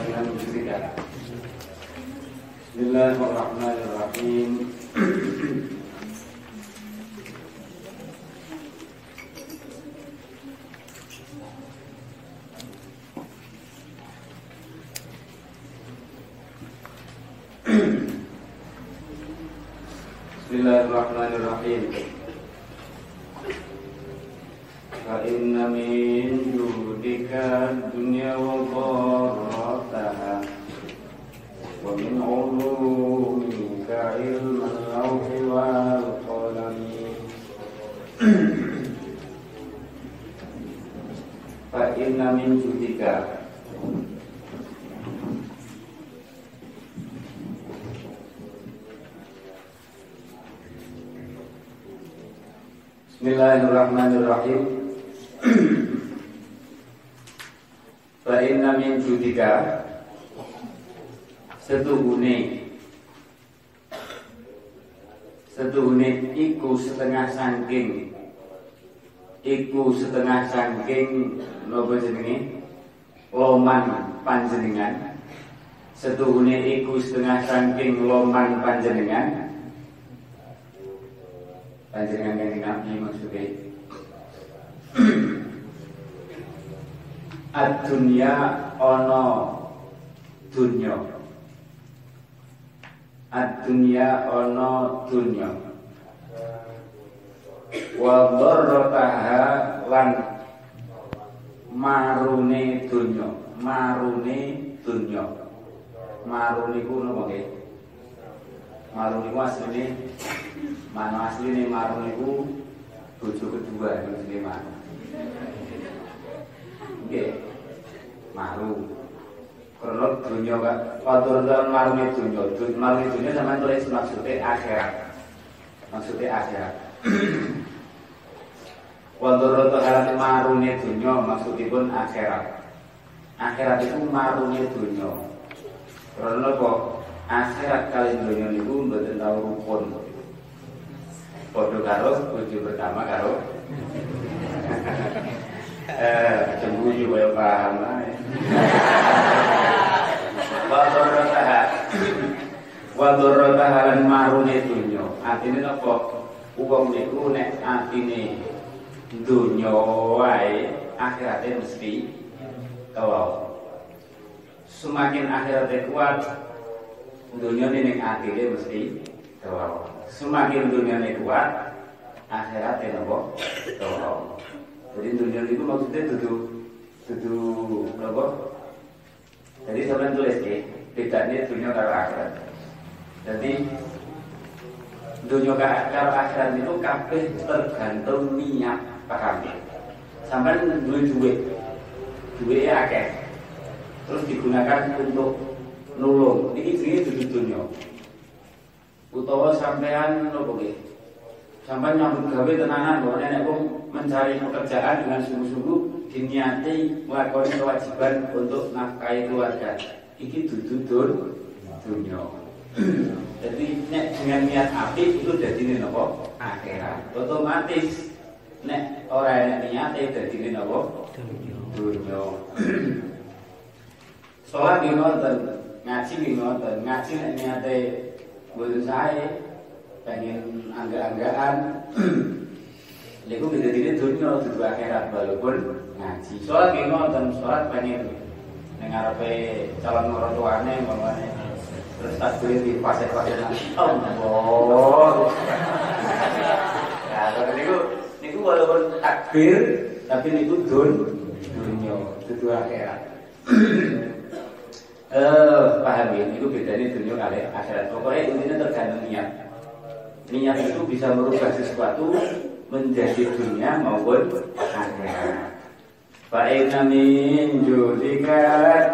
ketiga. Bismillahirrahmanirrahim. Bismillahirrahmanirrahim. sangking napa jenenge loman panjenengan. Setuhune iku setengah sangking loman panjenengan. Panjenengan yang nabi maksudnya Ad-dunya ono dunya. Ad-dunya ono dunya. Wa dharrataha lan marune dunya marune dunya marune ku napa nggih marune ku asline. Mana asline marune ku bojo kedua jenenge maru nggih maru. Karena dunia kan kotor marune dunia marune dunia sama tulis maksudnya akhirat. Maksudnya akhirat Wadoro halan marune dunia maksudipun akhirat akhirat itu marune dunia karena kok akhirat kali dunia niku mboten tau rukun Podo karo bojo pertama karo eh cemburu kaya paham ae. Wa dzarrataha wa dzarrataha lan marune dunya. Atine napa? Wong niku nek atine dunya wae akhirate mesti kawau. Semakin akhirate kuat dunia ini atine mesti kawau. Semakin dunia ini kuat akhiratnya nopo kawau. Jadi dunia itu maksudnya dudu dudu nopo. Jadi sampean tulis ke bedanya dunia karo akhirat. Jadi dunia karo akhirat itu kabeh tergantung niat paham ya. Sampean duwe duit, duit akeh, terus digunakan untuk nulung. Ini jenenge dudu dunia. Utawa sampean nopo nggih? Sampai nyambut gawe tenanan nenek pun mencari pekerjaan dengan sungguh-sungguh diniati melakukan kewajiban untuk nafkahi keluarga. Iki duduk dunia. Jadi nek dengan niat api itu jadi ini nopo akhirat. Otomatis nek orang nek niat itu jadi ini nopo dunia. Sholat di nonton, ngaji di nonton, ngaji nek niatnya buat saya pengen angga-anggaan Niku bisa jadi dunia dudu akhirat walaupun ngaji. Sholat ki ngoten, sholat pengen ning ngarepe calon orang tuane umpamane. Terus takbir di pasir-pasir Allah. Nah, kalau niku niku walaupun takbir tapi niku dun dunia dudu akhirat. Eh, paham ya, itu bedanya dunia kali akhirat. Pokoknya intinya tergantung niat. Niat itu bisa merubah sesuatu menjadi dunia maupun akhirat. Fa'inna min judika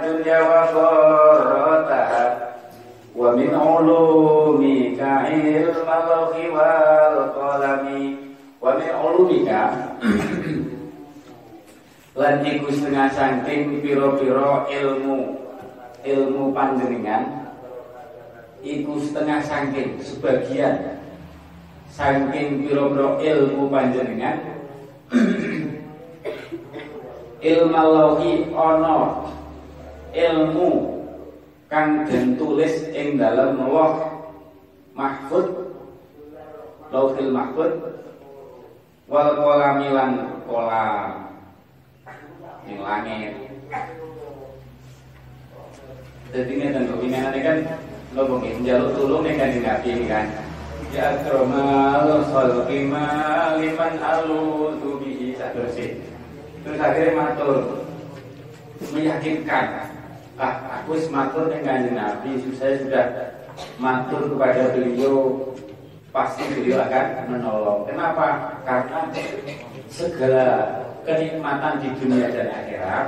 dunya wa min ilma lawhi wal qalami wa min ulumika lan iku setengah saking piro-piro ilmu ilmu panjenengan iku setengah saking sebagian saking piro-piro ilmu panjenengan. Ilmu lauhi ono ilmu kang den tulis ing dalam loh mahfud lauhil mahfud wal kolamilan kolam ing langit. Jadi ini dan kepinginan ini kan? Lo mungkin jalur tulung nih kan Nabi kan? Ya kromal khalqima liman alu tubihi satu sih terus akhirnya matur. Meyakinkan. Ah aku matur dengan Nabi. Saya sudah matur kepada beliau pasti beliau akan menolong. Kenapa? Karena segala kenikmatan di dunia dan akhirat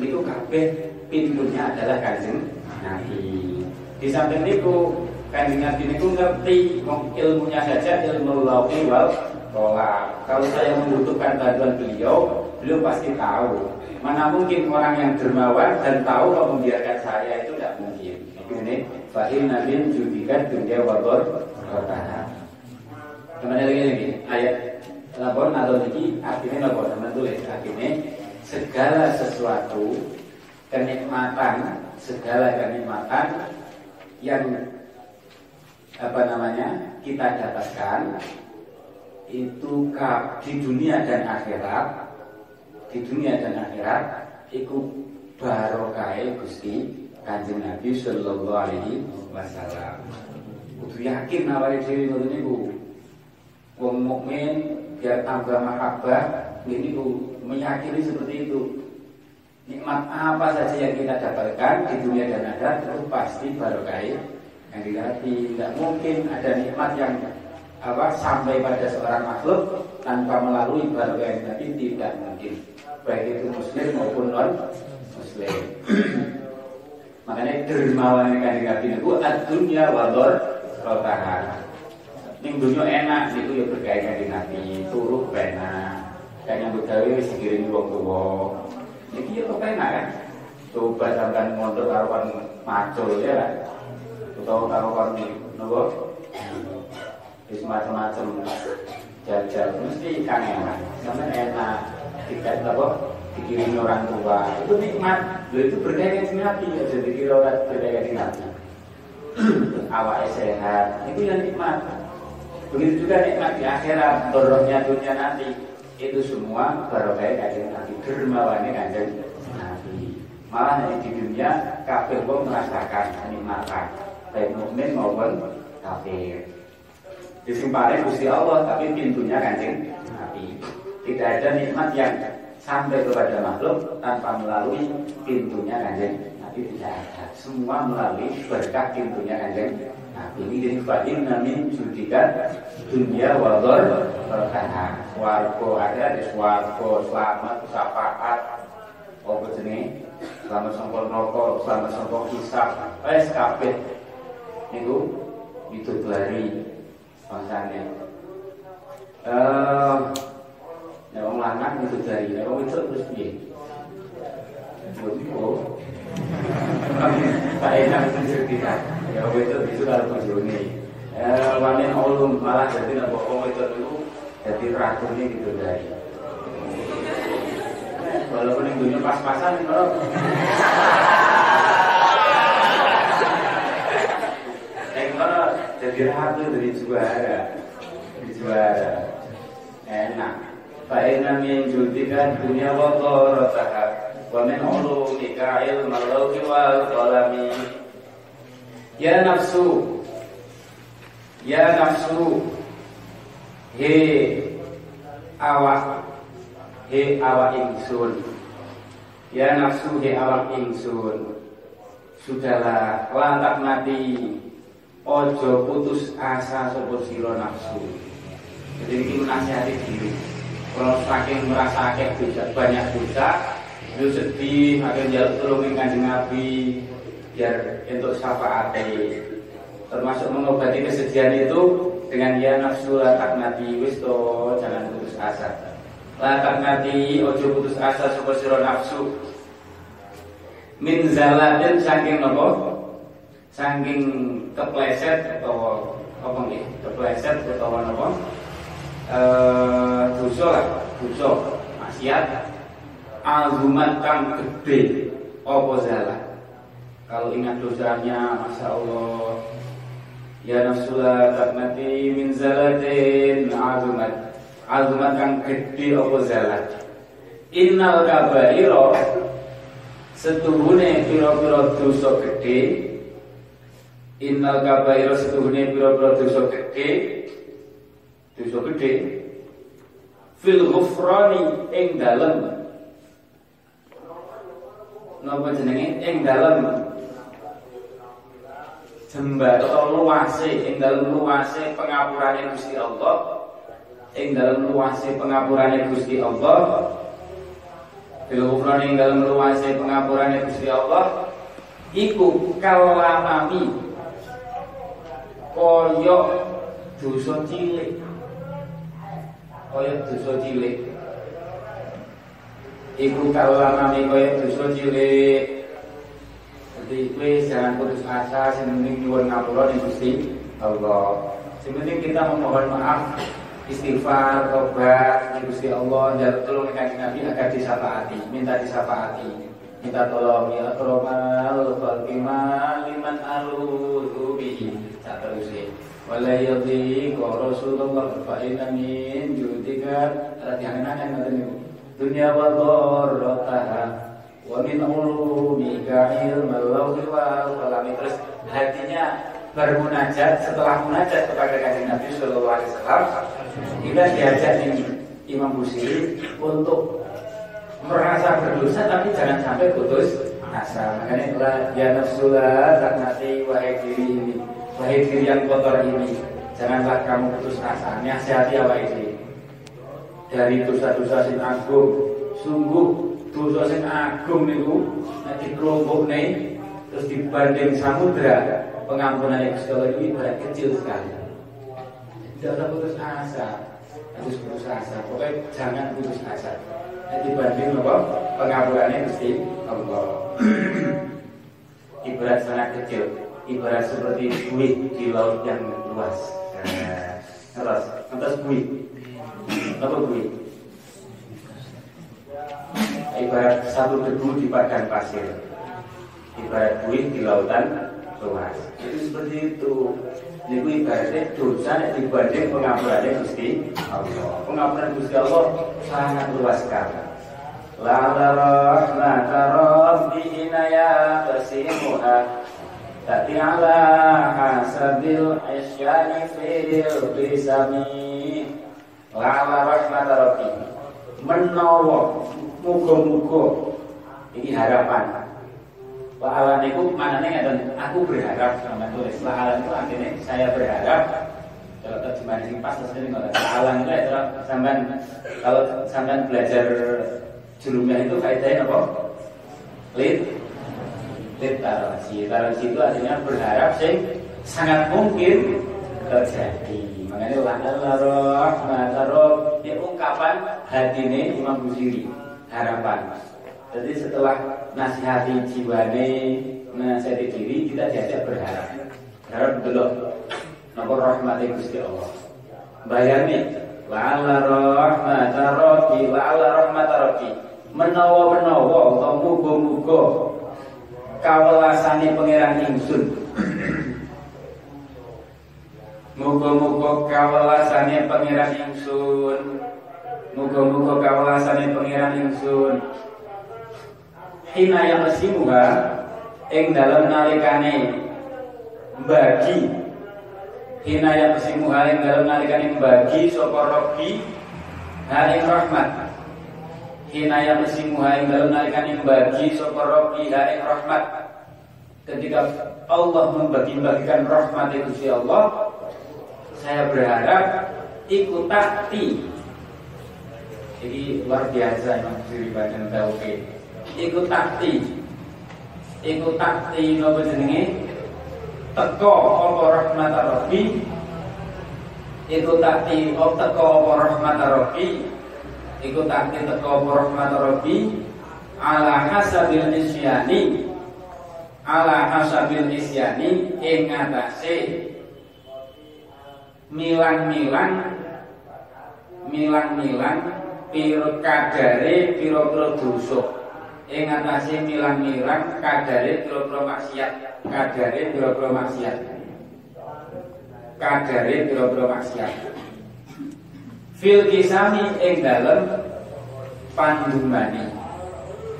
itu kabeh pintunya adalah kanjeng Nabi. Di samping itu kanjeng Nabi itu ngerti ilmunya saja ilmu lauki wal kalau saya membutuhkan bantuan beliau beliau pasti tahu. Mana mungkin orang yang dermawan dan tahu kalau membiarkan saya itu tidak mungkin. Ini fahim nabi judikan dunia wabor kota. Ke mana lagi lagi ayat lapor atau lagi akhirnya lapor teman tulis akhirnya segala sesuatu kenikmatan segala kenikmatan yang apa namanya kita dapatkan itu di dunia dan akhirat di dunia dan akhirat iku barokai Gusti Kanjeng Nabi sallallahu alaihi wasallam. Kudu yakin awake dhewe ngoten niku. Wong mukmin biar tambah mahabbah ini meyakini seperti itu. Nikmat apa saja yang kita dapatkan di dunia dan akhirat itu pasti barokai yang Nabi. Tidak mungkin ada nikmat yang apa sampai pada seorang makhluk tanpa melalui barokah Nabi tidak mungkin baik itu muslim maupun non muslim makanya dermawan yang Nabi itu dunia wador rotahan ini dunia enak itu ya berkaitan dengan Nabi turu enak kayak yang begawe wis dikirim wong tuwa. Iki ya kok enak kan? Coba sampean karo kon macul ya kan? Utawa karo kon nopo? Wis macam-macam jajal mesti kan enak. Sampean enak tidak apa? Dikirim orang tua itu nikmat. Lo itu berdaya dengan nabi ya jadi kira orang berdaya dengan nabi awal sehat. Itu yang nikmat begitu juga nikmat di akhirat dorongnya dunia nanti. Itu semua barokah kajian nabi. Dermawannya kajian nabi. Malah di dunia kafir pun merasakan kenikmatan. Baik mukmin maupun kafir. Disimparin Gusti Allah tapi pintunya kancing nabi. Tidak ada nikmat yang sampai kepada makhluk tanpa melalui pintunya kanjeng Nabi. Tidak ada. Semua melalui berkah pintunya kanjeng Nabi. Ini jadi fa'in namin judikan dunia wador berkah. Wargo ada di wargo selamat sapaat apa jenis selamat sangkol rokok selamat sangkol kisah wes niku itu dari bangsane eh Ya wong lanang itu dari, ya wong itu terus? bojo Pak Enak cerita ya itu itu kalau bojone wanen olum malah jadi nabo om itu dulu jadi teraturnya gitu dari walaupun yang dunia pas-pasan kalau yang kalau jadi ratu dari juara di juara enak Pak Enam yang judikan dunia wakorotaha ومن علومك علم اللوح والقلم Ya nafsu Ya nafsu He awak He awak ingsun Ya nafsu he awak ingsun Sudahlah lantak mati Ojo putus asa sopor siro nafsu Jadi ini menasihati diri kalau saking merasa dosa banyak dosa itu sedih akhirnya jaluk tolong kanjeng Nabi biar untuk syafaat termasuk mengobati kesedihan itu dengan ya nafsu latak nabi wis to jangan putus asa. Latak nabi ojo putus asa sapa sira nafsu. Min zalatin saking nopo saking kepleset atau apa nih kepleset atau nopo eh dosa lah, maksiat azumat kang gede. Apa salah. kalau ingat dosanya Masya Allah. Ya nafsulah taknati min zalatin azumat. Azumat kang gede apa zalat Innal kabairo Setuhune piro-piro dosa gede. Innal kabairo setuhune piro-piro dosa gede. Dosa gede. Fil ghufrani ing dalem Napa jenenge? Ing dalem jembatan luase ing dalam luase pengapurane Gusti Allah. Ing dalam luase pengapurane Gusti Allah. Fil ing dalam luase pengapurane Gusti Allah iku kalamami koyo dosa cilik. Koyo dosa cilik iku kalamami koyo dosa cilik jadi please jangan putus asa, yang penting nyuwun ngapura ning Gusti Allah. Yang penting kita memohon maaf, istighfar, tobat di Gusti Allah, dan tolong kanjeng Nabi agar disapaati, minta disapaati. Minta tolong ya Romal Fatimah liman aluhu bihi. Tak terus Wala yadhi Rasulullah fa inna min judika Ratihan-ratihan Dunia wa dharrataha wa min ulumika ilmal lawhi wal qalami terus hatinya bermunajat setelah munajat kepada kanjeng Nabi Shallallahu Alaihi Wasallam kita diajak ini Imam Busiri untuk merasa berdosa tapi jangan sampai putus asa. Makanya itulah ya nafsulah taknati wahai diri ini wahai diri yang kotor ini janganlah kamu putus asa nasihati awal ini dari dosa-dosa sin agung. Sungguh dosa sing agung niku nek dikelompokne terus dibanding samudra pengampunan yang Allah itu ibarat kecil sekali. Tidak usah putus asa harus putus asa. Pokoknya jangan putus asa. Nek dibanding apa? Pengampunannya Gusti Allah ibarat sangat kecil. Ibarat seperti buih di laut yang luas. Nah, terus terus buih apa buih ibarat satu debu di padang pasir. Ibarat buih di lautan luas. Itu seperti itu. Niku ibaratnya dosa yang dibanding pengampunan Gusti Allah. Pengampunan Gusti Allah sangat luas sekali. La rahmata rabbi inaya basimuha. Tapi ala hasabil isyani fil bisami La rahmata rabbi Menawa Muga-muga ini harapan. Wa'alan itu maknanya ngeten, aku berharap sama tulis. Wa'alan itu artinya saya berharap kalau terjemahan ini pas ini kalau Wa'alan itu adalah sampean kalau sampean belajar jurumnya itu kaitanya apa? Lid lid tarosi. Tarosi itu artinya berharap sih sangat mungkin terjadi. Makanya wa'alan rahmat ini ungkapan hati ini Imam Busiri harapan. Jadi setelah nasihati jiwane, nasihati diri, kita diajak berharap. Berharap dulu, nomor rahmati Gusti Allah. Bayani, la'ala rahmata rabbi, la'ala rahmata rabbi. Menawa-menawa, atau mugo-mugo, kawelasane pangeran ingsun. Muga-muga kawelasane pangeran ingsun Muga-muga kawalasane pangeran ingsun. Hina yang mesimuha ing dalam nalikane bagi Hina yang mesimuha ing dalam nalikane bagi sapa Rabbi ha ing rahmat. Hina yang mesimuha ing dalam nalikane bagi sapa Rabbi ha ing rahmat. Ketika Allah membagi-bagikan rahmat itu si Allah, saya berharap ikut takti jadi luar biasa Imam Siri Badan Tauhid. Ikut takti. Ikut takti nopo jenenge? Teko apa rahmat Rabbi. Ikut takti op teko apa rahmat Rabbi. Ikut takti teko apa rahmat Rabbi. Ala hasabil isyani ala hasabil isyani ing milang-milang milang-milang piro kadare piro-piro dosa. Ing atase milang-milang kadare pira-pira maksiat kadare pira-pira maksiat. Kadare pira-pira maksiat. Fil kisami ing dalem pandumane.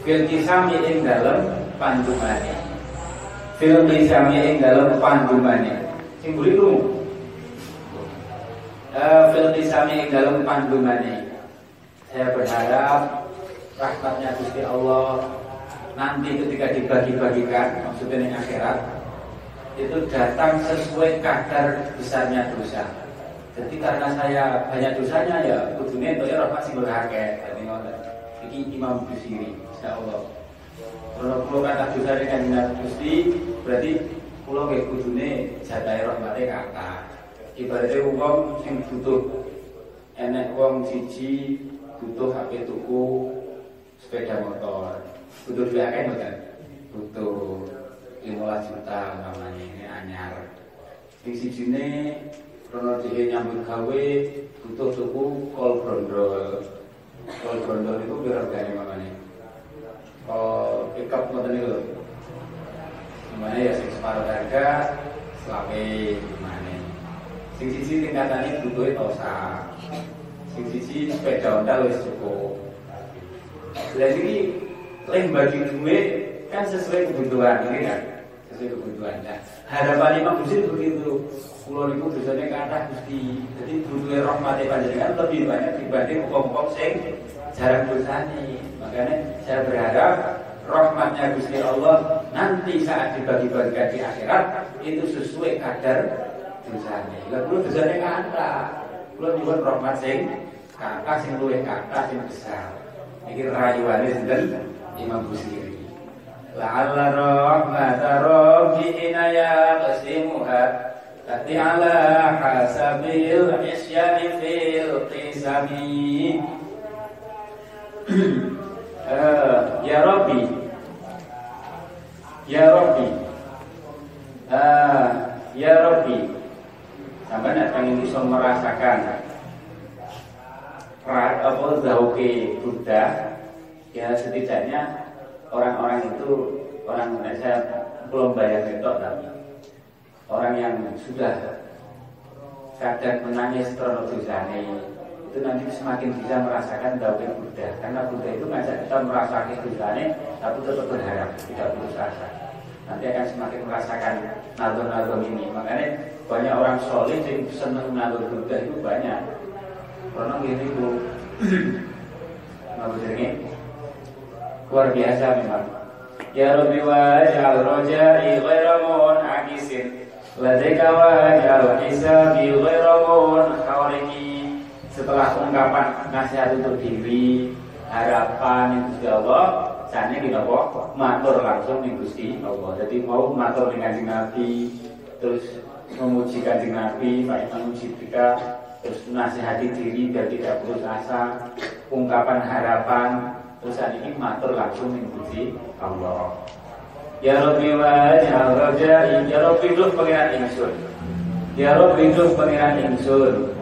Fil kisami ing dalem pandumane. Fil kisami ing dalem pandumane. Sing uh, fil kisami dalem pandumane saya berharap rahmatnya Gusti Allah nanti ketika dibagi-bagikan maksudnya di akhirat itu datang sesuai kadar besarnya dosa. Jadi karena saya banyak dosanya ya kudune itu ya rahmat sing berharga. Jadi ngoten. Imam Busiri insyaallah. Kalau pulau kata dosa dengan Gusti berarti pulau kayak kudune jatah rahmatnya kata. Ibaratnya uang sing butuh enek uang siji butuh HP tuku sepeda motor. Butuh dua kan bukan butuh 15 juta namanya ini anyar. Di sini krono dia nyambut gawe butuh tuku kol brondol. Kol brondol itu biar harganya namanya kol pickup ngoten itu namanya ya separuh harga selawe sing siji tingkatannya butuh tosa sing siji sepeda Honda wis cukup jadi ini lain bagi duit kan sesuai kebutuhan ini kan sesuai kebutuhan. Nah, harapan Imam Husin begitu. Pulau itu biasanya kata gusti. Jadi butuhnya rahmatnya panjenengan lebih banyak dibanding hukum-hukum sing jarang nih. Makanya saya berharap rahmatnya Gusti Allah nanti saat dibagi-bagikan di akhirat itu sesuai kadar dosanya. Lalu dosanya kata, belum dibuat rahmat sing kata sing luwih kata sing besar. Ini rayuannya sinten? Imam Busiri. La'alla rahmata rabbi inaya qasimuha. Tati ala hasabil isyani fil qisami. Uh, Ya Rabbi. Ya Rabbi. Uh, Ya Rabbi Sampai nak pengen bisa merasakan. Apa zauke Buddha ya setidaknya orang-orang itu orang Indonesia belum bayar itu tapi orang yang sudah kadang menangis terlalu itu nanti semakin bisa merasakan zauke Buddha. Karena Buddha itu ngajak kita merasakan dosane tapi tetap berharap tidak putus asa. Nanti akan semakin merasakan nalur-nalur ini. Makanya banyak orang solid yang senang nalur Buddha itu banyak. Karena gini Nggak ini luar biasa memang. Ya Rabbi waj'al roja'i ghaira akisin. Ladeka waj'al hisabi ghaira khawriki Setelah ungkapan nasihat untuk diri Harapan yang Gusti Allah Sana kita kok matur langsung nih Gusti Allah. Jadi mau matur dengan Nabi Terus memuji kanjeng Nabi Baik memuji kita terus nasihati diri biar tidak putus asa ungkapan harapan terus ini matur langsung mengikuti Allah. Ya Rabbi wa ja'al raja'i Ya Rabbi duh pengiran ingsun. Ya Rabbi duh pengiran ingsun.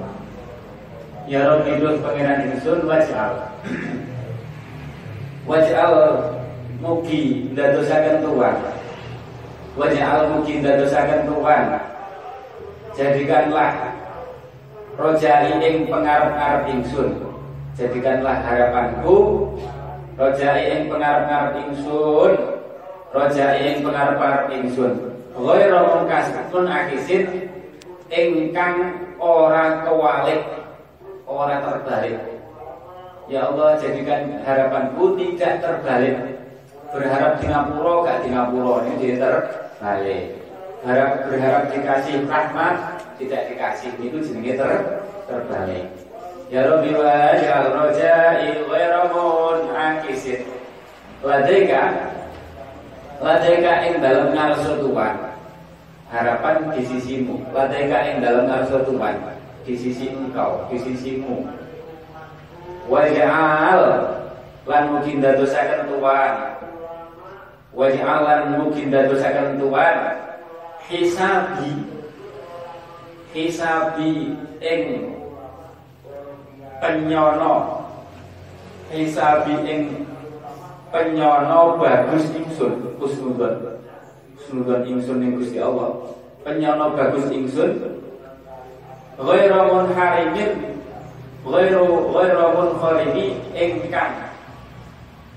Ya Rabbi duh pengiran ingsun waj'al. Waj'al mugi ndadosaken tuan Waj'al mugi ndadosaken tuan Jadikanlah rojai ing pengarap-arap ingsun. Jadikanlah harapanku rojai ing pengarap-arap ingsun rojai ing pengarap-arap ingsun. Ghairu munkasatun akisit ingkang ora kewalik ora terbalik. Ya Allah jadikan harapanku tidak terbalik. Berharap di Ngapura gak di Ngapura Ini jadi terbalik Harap, Berharap dikasih rahmat tidak dikasih itu jenenge ter terbalik. Ya rabbi wa ja'al raja'i ghairu munkisin ladaika ladaika ing dalam ngarsa Tuhan. Harapan di sisimu. Ladaika ing dalam ngarsa Tuhan. Di sisi engkau di sisimu. Waj'al lan mungkin dadosaken Tuhan. Waj'al lan mungkin dadosaken Tuhan hisabi hisabi ing penyono. Hisabi ing penyono bagus ingsun. Kusnudon kusnudon ingsun ning Gusti Allah. Penyono bagus ingsun. Ghairu munharimin ghairu ghairu munharimi ingkang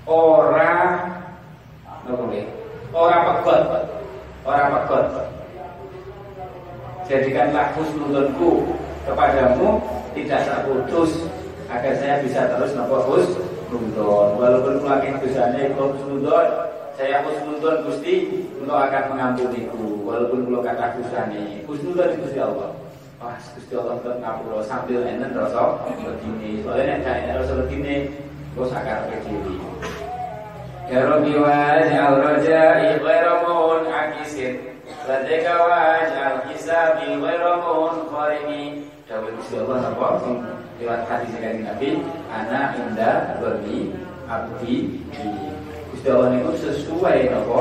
ora ora pegot. Ora pegot jadikanlah husnudonku kepadamu tidak terputus agar saya bisa terus napa husnudon walaupun melakukan dosanya husnudon saya husnudon Gusti untuk akan mengampuniku walaupun kula kata dosane husnudon Gusti Allah Wah, Gusti Allah tetap sambil enen rasa begini soalnya nek gak enak rasa begini kok sakar kiri Ya Rabbi waj'al rajai ghairamun akisin Ladeka waj'al hisabi ghairamun qarimi Dawai Gusti Allah apa sing lewat hadis kanjeng Nabi ana indah berni abdi Gusti Allah niku sesuai apa?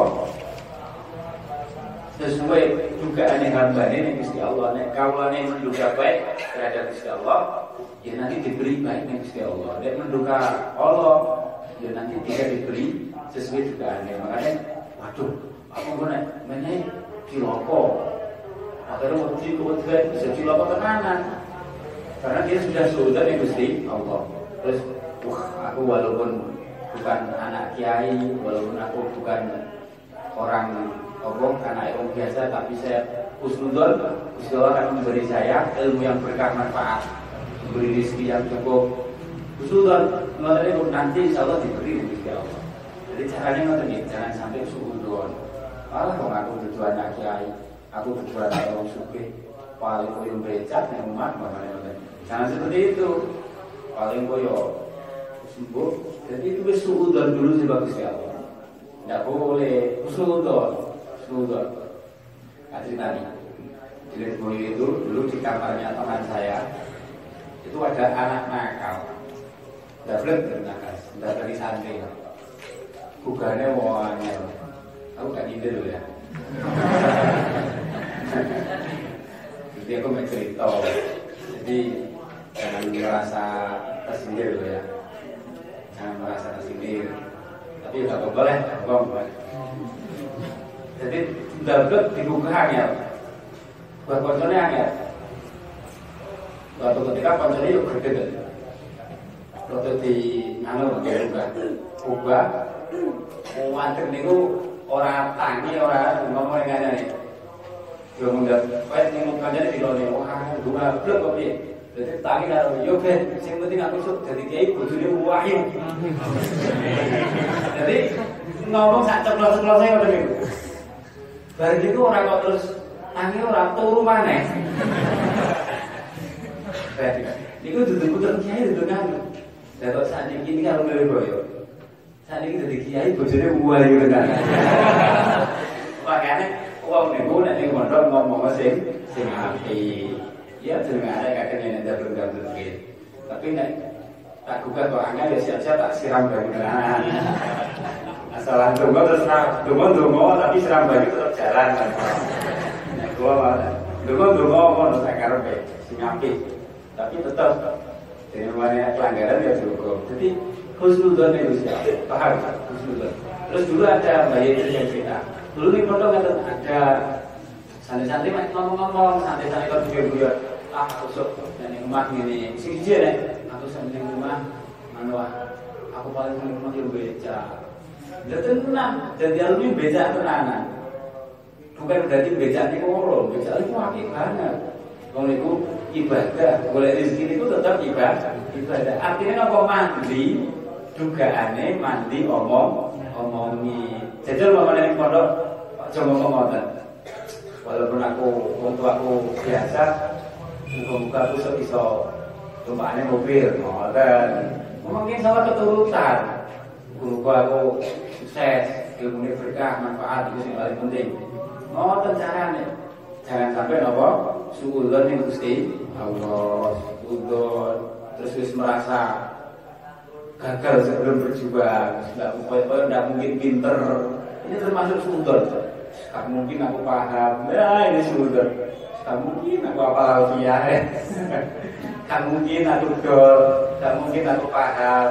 Sesuai dugaan yang hamba ini Gusti Allah. Nek kawulane menduga baik terhadap Gusti Allah ya nanti diberi baik nih Gusti Allah. Nek menduga Allah ya nanti tidak diberi sesuai dugaannya. Makanya waduh aku gue nek ciloko akhirnya waktu itu bisa ciloko tekanan karena dia sudah sudah nih Gusti Allah. Terus wah aku walaupun bukan anak kiai walaupun aku bukan orang obong anak orang biasa tapi saya husnudon Gusti Allah akan memberi saya ilmu yang berkah manfaat. Memberi rezeki yang cukup. Husnudon. Nanti insya Allah diberi Gusti Allah. Jadi caranya ngoten jangan sampai suudon malah kalau aku tujuan anak kiai aku tujuan orang suke paling koyo becak ning rumah bagaimana jangan seperti itu. Paling koyo sembuh jadi itu suudon dulu sih bagus ya tidak boleh suudon suudon. Nah ceritanya jadi Boyo itu dulu di kamarnya teman saya itu ada anak nakal. Dablek nakal, dari santri bukannya angel aku gak nyindir loh ya? Jadi aku mau cerita. Jadi jangan merasa tersindir loh ya. Jangan merasa tersindir. Tapi gak lah apa jadi dapat dibuka angel buat konsolnya angel waktu ketika konsolnya yuk gede waktu di nganu buka buka Wanter niku ora tangi ora ngomong ngene. Yo mundar, kowe ning kancane dilone wah dua blok kok piye. Dadi tangi karo yo ben sing penting aku sok dadi kiai bojone wahyu. Jadi ngomong sak ceplos-ceplose ngoten niku. Bar gitu ora kok terus tangi ora turu maneh. Niku duduk puter kiai duduk nganu. Lah saat ini kalau milih boyo. Saat ini jadi kiai bojone buah gitu kan. Makanya uang niku nek ning pondok ngomong sing sing api. Ya jeneng ada kakek nenek dak bergantung Tapi nek tak gugah kok ya siap-siap tak siram banyu tenan. Asal tunggu terus tunggu tunggu tapi siram banyu tetap jalan. Nek gua malah tunggu tunggu ngono tak karepe sing api. Tapi tetap jadi mana pelanggaran ya cukup. Jadi husnudon itu siapa? Paham? Husnudon. Terus dulu ada bayi itu yang cerita. Dulu di pondok ada santri-santri masih ngomong-ngomong, santri-santri kan juga juga ah aku sok dan yang rumah ini sini aja deh. Aku sama yang rumah mana aku paling seneng rumah yang beca. Dia tenang, dan dia lebih beca tenanan. Bukan berarti beca ini ngorong, beca itu akeh banget. Kalau itu ibadah, boleh rezeki itu tetap ibadah. Ibadah. Artinya apa mandi? Dugaane mandi omong omongi. Jajal mamane ning pondok? Aja ngomong walaupun aku untuk aku biasa muka-muka aku iso iso tumpakane mobil ngoten. Mungkin salah keturutan guruku aku sukses ilmu ini berkah manfaat itu yang paling penting. Ngoten carane. Jangan sampai nopo suudon ning Gusti Allah suudon. Terus wis merasa gagal sebelum berjuang. Tidak tidak mungkin pinter. Ini termasuk sudon tak mungkin aku paham. Ya ini sudon tak mungkin aku apa alfiah tak mungkin aku dol. Tak mungkin aku paham.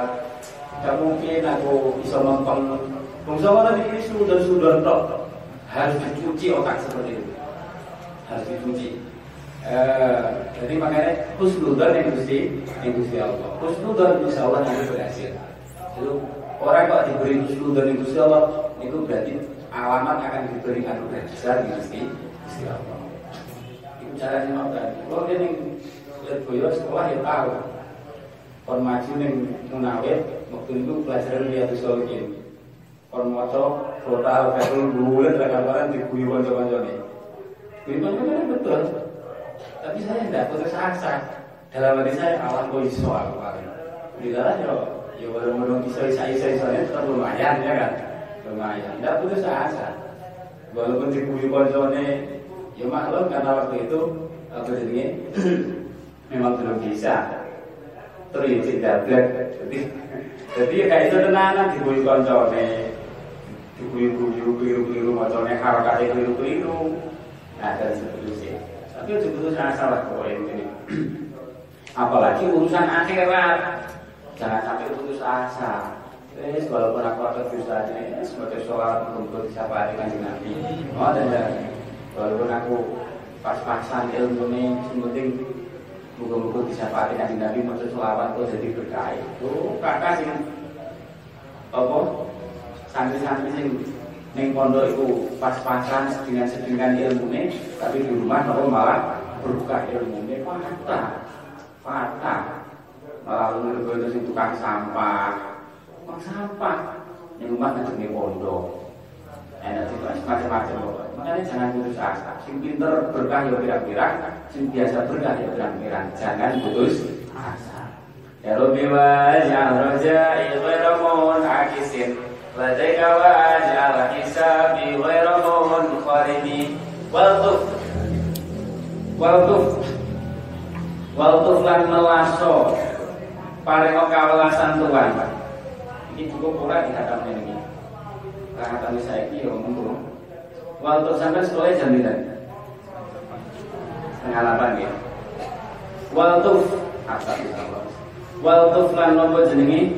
Gak mungkin aku bisa nonton Bangsa mana ini sudah-sudah tok? Harus dicuci otak seperti itu. Harus dicuci eh, Jadi makanya Husnudan yang Gusti Yang Gusti Allah Husnudan Gusti Allah yang berhasil Jadi orang kok diberi husnudan yang Gusti Allah Itu berarti alamat akan diberi anugerah besar di Gusti Gusti Allah Itu caranya makan Kalau dia yang lihat boyo sekolah ya tahu Kon maju ning munawir waktu itu pelajaran lihat solihin. Kon maca total betul bulan lah kabaran diguyu kanca-kancane. Guyu kanca betul. Tapi saya tidak putus asa. Dalam hati saya awan kok iso aku. Di dalam yo yo belum bisa bisa bisa bisa tetap lumayan ya kan. Lumayan. Tidak putus asa. Walaupun diguyu kancane ya maklum karena waktu itu apa jadi memang belum bisa terus dablek jadi jadi kayak itu tenanan dibuyi koncone dibuyi-buyi keliru-keliru macamnya harakatnya keliru-keliru nah dan seterusnya tapi itu putus asa lah pokoknya ini. Apalagi urusan akhirat. Jangan sampai putus asa. Wes walaupun aku ada dosanya sebagai sholat untuk siapa hari kanjeng Nabi. Oh dan walaupun aku pas-pasan ilmu ini, penting Buku-buku bisa pakai nanti Nabi maksud selawat kok jadi berkah. Oh, kakak sih. Apa? Santri-santri sing neng pondok itu pas-pasan sedingan ilmu ini, tapi di rumah nopo malah berkah ilmu ini patah, patah. Malah lu itu tukang sampah, tukang sampah. Yang rumah ngajeng pondok itu macam-macam makanya jangan putus asa sing pinter berkah ya pirang-pirang sing biasa berkah ya pirang-pirang jangan putus asa ya Rabbi waj'al raja'i ghairu akisin waj'al hisabi ghairu munqaridi waltuf waltuf waltuf lan melaso paring kawelasan Tuhan ini cukup pula dikatakan ini kata saya ini ya ngomong sampai sekolah jam berapa? Setengah delapan ya. Waltuf Allah. Waltuf lan nopo jenengi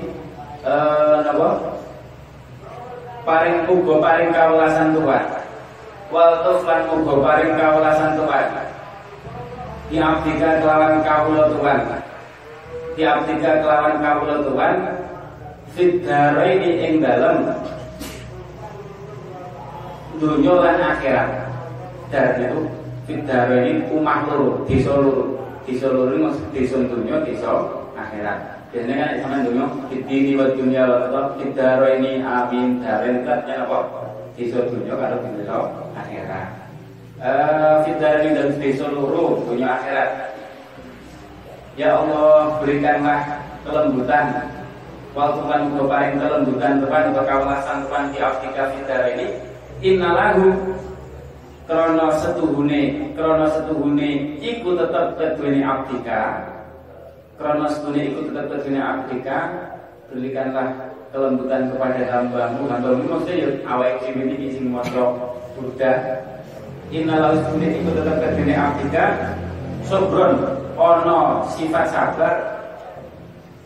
eh? Paring ugo paring kawulasan Tuhan. Waltuf lan ugo paring kawulasan Tuhan. Di abdika kelawan kawula Tuhan. Di abdika kelawan kawula Tuhan. Fit ini ing dalem dunia lan akhirat dan itu fitdara ini umah loro desa loro desa loro desa desa akhirat biasanya kan sama dunia fitdini wa dunia atau fitdara ini amin daren itu artinya apa? Desa dunia kalau desa akhirat. Uh, fitdara ini dan loro dunia akhirat. Ya Allah berikanlah kelembutan. Waktu kan paling kelembutan Tuhan Untuk kawasan Tuhan di Afrika Fitdara ini innalahu krono setuhune krono setuhune iku tetep kedune abdika krono setuhune iku tetep kedune abdika berikanlah kelembutan kepada hambamu. Hambamu maksudnya ya awak dhewe iki sing maca Buddha. Innalahu setuhune iku tetep kedune abdika sobron ono sifat sabar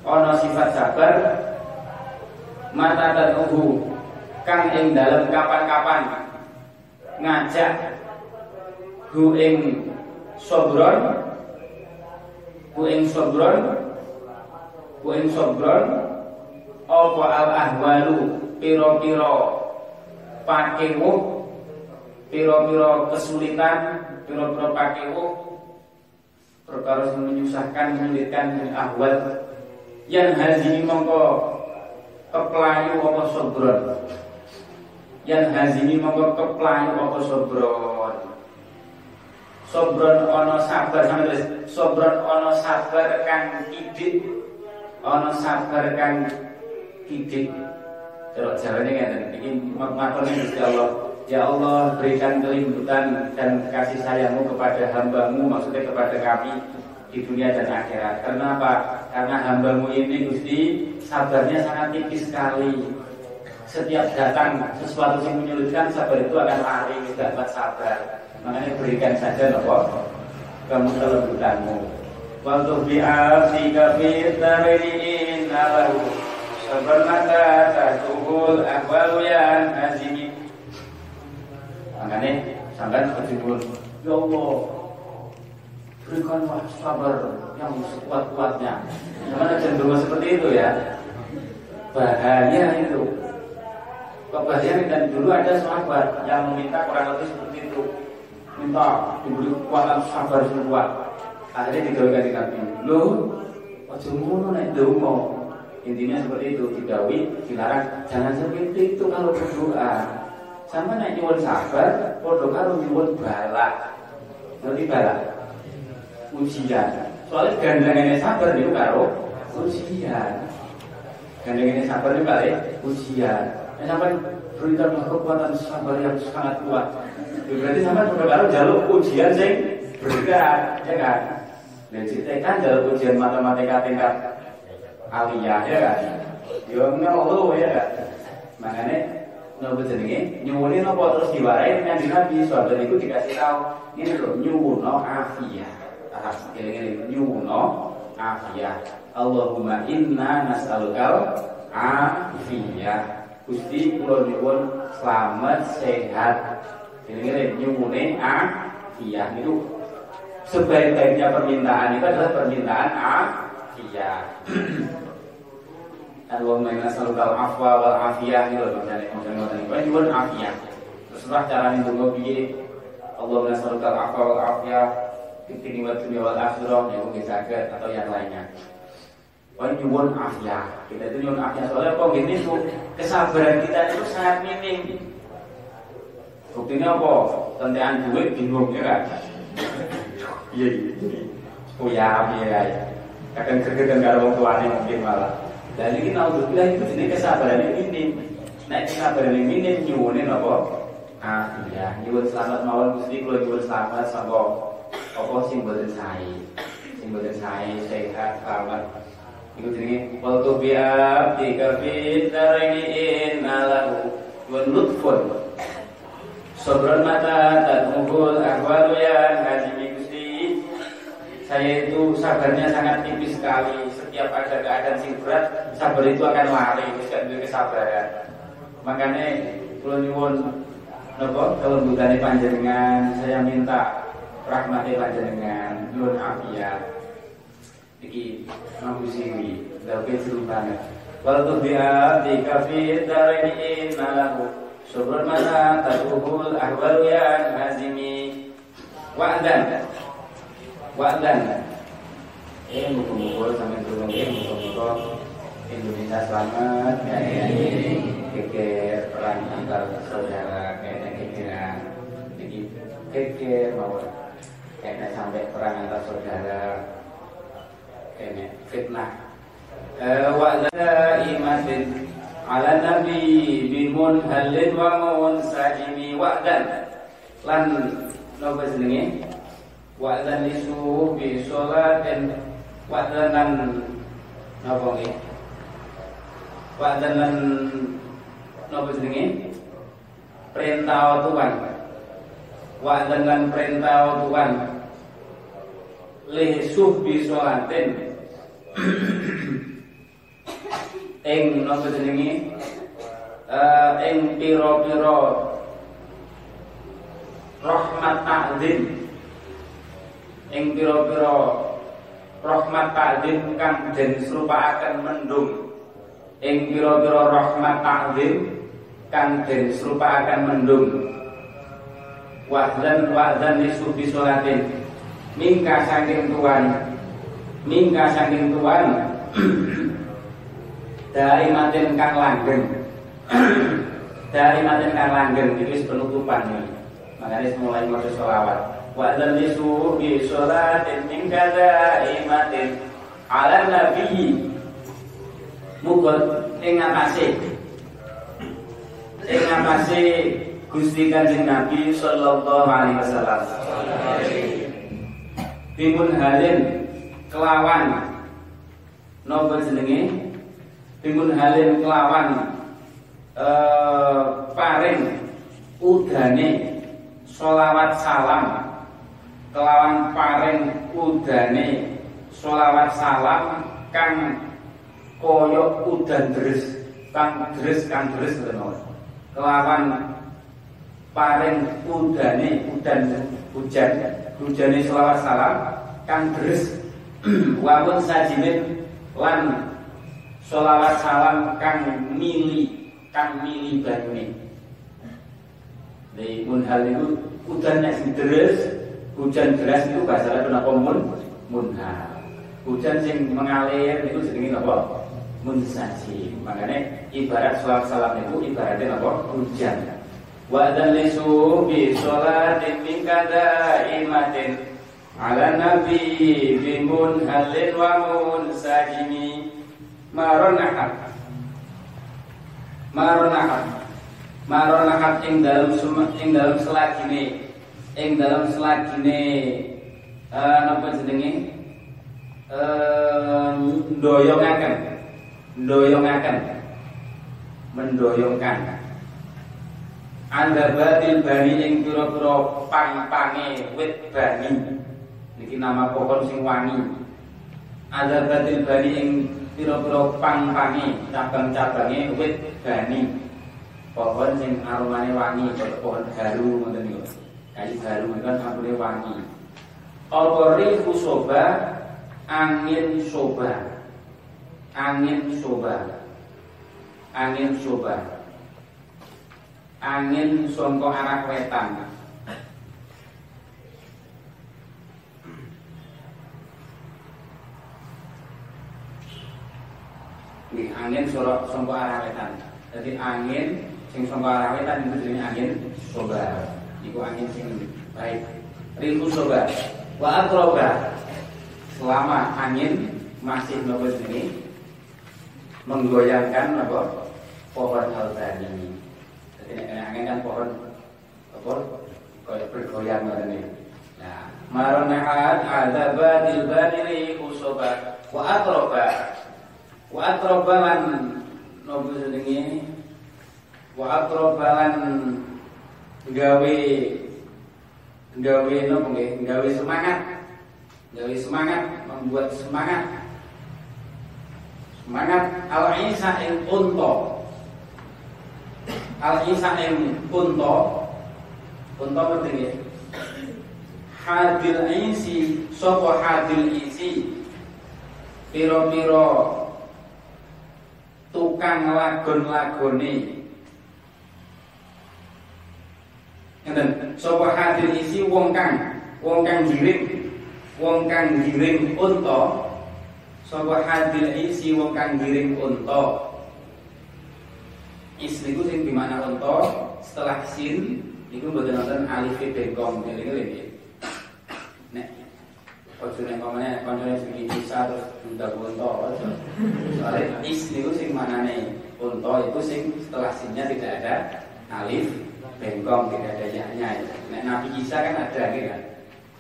ono sifat sabar. Mata dan uhu kang ing dalam kapan-kapan. Ngajak hu ing sobron hu ing sobron hu ing sobron apa al ahwalu piro-piro pakewo piro-piro kesulitan? Piro-piro pakewo perkara yang menyusahkan menyulitkan ahwal. Yang hazi mongko keplayu apa sobron yang hazini mongko keplayu apa sobron sobron ono sabar sama tulis sobron ono sabar kang kidik ono sabar kang kidik Coba jawabannya kan ini maturnya Gusti Allah. Ya Allah berikan kelimbutan dan kasih sayangmu kepada hambamu Maksudnya kepada kami di dunia dan akhirat. Kenapa? Karena hambamu ini Gusti sabarnya sangat tipis sekali. Setiap datang sesuatu yang menyulitkan sabar itu akan lari dapat sabar makanya berikan saja nopo kamu kelembutanmu waktu bi'afika fi tarini lahu sabar mata tatuhul ahwalu yang azimi. Makanya sampai seperti pun ya Allah berikanlah sabar yang sekuat-kuatnya. Gimana cenderung seperti itu ya. Bahaya itu. Kebahagiaan dan dulu ada sahabat yang meminta kurang lebih seperti itu minta diberi kekuatan sabar yang kuat. Akhirnya digawe Nabi. Lo ojo ngono nek donga intinya seperti itu didawi dilarang. Jangan seperti itu kalau berdoa. Sama nek nyuwun sabar padha karo nyuwun bala ngerti bala ujian. Soalnya gandengannya sabar itu karo ujian. Gandengannya sabar itu kali ujian sampai berikanlah kekuatan sabar yang sangat kuat berarti sampai padha karo jaluk ujian sing berat ya kan dan kan dalam ujian matematika tingkat aliyah ya kan. Yo ngeluh ya kan. Makanya nopo jenenge nyuwuni nopo terus diwarai dengan Nabi sahabat itu dikasih tahu ini loh nyuwuno afiyah. Ah, ini nyuwuno afiyah. Allahumma inna nas'alukal afiyah. Gusti kula nyuwun selamat sehat. Ini nyuwune afiyah itu sebaik-baiknya permintaan itu adalah permintaan afiyah. Allahumma inna nas'alukal afwa wal afiyah itu loh misalnya misalnya ngoten niku nyuwun afiyah. Terus lah carane ndonga piye? Allahumma nas'alukal afwa wal afiyah wa dunya wal akhirah ya mungkin saged atau yang lainnya. Oh nyuwun afiyah. Kita itu nyuwun afiyah soalnya kok gini bu kesabaran kita itu sangat minim. Buktinya apa? Tentean duit bingung ya kan? Iya iya. Oh ya iya ya. Kadang gregetan karo wong tuane mungkin malah. Dan ini naudzubillah itu jenis kesabaran ini minim. Nah kesabaran ini minim nyuwune napa? Ah iya, nyuwun selamat mawon Gusti kula nyuwun selamat sangka apa sing boten sae. Sing boten sae sehat selamat. Iku jenenge wal tubiya tika fi darini innalahu wa lutfun. Sobron mata tak mukul ahwalu yang hazimi Gusti Saya itu sabarnya sangat tipis sekali. Setiap ada keadaan sing berat Sabar itu akan lari Tidak ada kesabaran. Makanya Kalau nyuwun kalau bukannya panjenengan. Saya minta rahmati panjenengan Nyuwun afiat Iki mampu siwi Tapi seru banget Walau biar di kafe dari ini nalahu Subur mana taduhul ahwal yang hazimi. Wa'dan. Wa'dan. Eh mukul-mukul sampai turun Eh mukul-mukul Indonesia selamat Keker perang antar saudara Kayaknya kekiran Jadi keker mau. Kayaknya sampai perang antar saudara Kayaknya fitnah. Wa'dan imatin ala nabi bimun halin wa munsajimi wa'dan. Lan napa jenenge? Wa'dan lisu bi sholatin. Wa'danan napa nggih? Wa'danan napa jenenge? Perintah Tuhan. Wa'danan perintah Tuhan lisu bi sholatin ing napa jenenge eh ing pira-pira rahmat ta'zim. Ing pira-pira rahmat ta'zim kang den serupakaken mendung. Ing pira-pira rahmat ta'zim kang den serupakaken mendung. Wa'dzan wa'dzan lisubi sholatin mingka saking tuan mingka saking tuan dari matin kang langgeng. Dari matin kang langgeng. Itu penutupan ini. Makanya mulai mau sholawat wa dan lisu bi sholatin min imatin ala nabi. Mukul ing ngapase ing ngapase Gusti Kanjeng Nabi sallallahu alaihi wasallam Timun halin kelawan. Nopo jenenge? Timun halin kelawan. Eh, paring udane solawat salam. Kelawan paring udane solawat salam kang koyok udan deres kang deres kang deres kelawan paring udane udan hujan hujane selawat salam kang deres wawun sajimin lan selawat salam kang mili kang mili banyune di munhal itu udan sing deres hujan deras itu bahasa kenapa mun munhal. Hujan sing mengalir itu jenenge apa munsaji makanya ibarat selawat salam itu ibaratnya apa hujan wa dalisu bi sholatin min imatin ala nabi bimun halin wa mun sajimi maronahat maronahat maronahat ing dalam ing dalam selagine. Ing dalam selagine uh, napa jenenge? Uh, ndoyongaken. Ndoyongaken. Mendoyongkan anda batil bani ing pira-pira pang-pange wit bani Niki nama pohon sing wangi. Ada batil bani ing pira-pira pang-pangi, cabang-cabange wit bani. Pohon sing aromane wangi, kaya pohon garu ngoten niku. Kayu garu kan ampune wangi. Alqori kusoba angin soba. Angin soba. Angin soba. Angin songko arah wetan. Nih, angin sorok sangka arah wetan. Jadi angin sing sangka arah wetan itu jenenge angin soba. Iku angin sing baik. Riku soba. Wa atroba. Selama angin masih nopo sini menggoyangkan apa pohon albani. Angin kan pohon apa kayak bergoyang ini. Nah, maronahat adabatil baniri usoba wa atroba. Wa atrobalan nopo jenenge wa atrobalan gawe gawe nopo nggih? Gawe semangat. Gawe semangat membuat semangat. Semangat al isa ing unta al isa ing unta unta ngerti nggih hadil isi sapa hadil isi. Piro-piro tukang lagon-lagone Ngeten, sapa hadir isi wong kang wong kang giring wong kang giring unta. Sapa hadir isi wong kang giring unta is niku sing di mana unta setelah sin niku mboten wonten alif bengkong ngene-ngene Ojo nek pamane kancane sing bisa terus buta unta ojo. Soale is niku sing unta itu sing setelah sinnya tidak ada alif bengkong tidak ada yaknya. Nek Nabi Isa kan ada kan.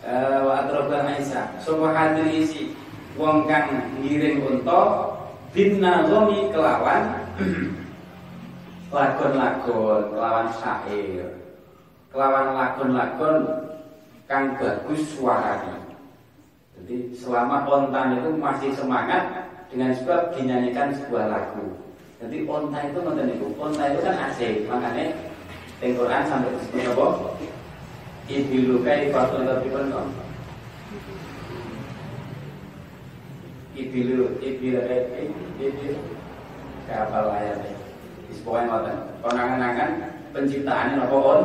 Eh wa atroba Isa. Sopo hadir isi wong kang ngiring unta bin nazomi kelawan lagon-lagon kelawan syair kelawan lagon-lagon kang bagus suaranya jadi selama onta itu masih semangat dengan sebab dinyanyikan sebuah lagu. Jadi onta itu nonton itu, onta itu kan asik, makanya di Quran sampai disebut apa? Ibilu kai fatul tapi kono. Ibilu, ibilu, ibilu, kapal ayatnya. Disebutkan ngoten. Konangan-angan penciptaannya apa on?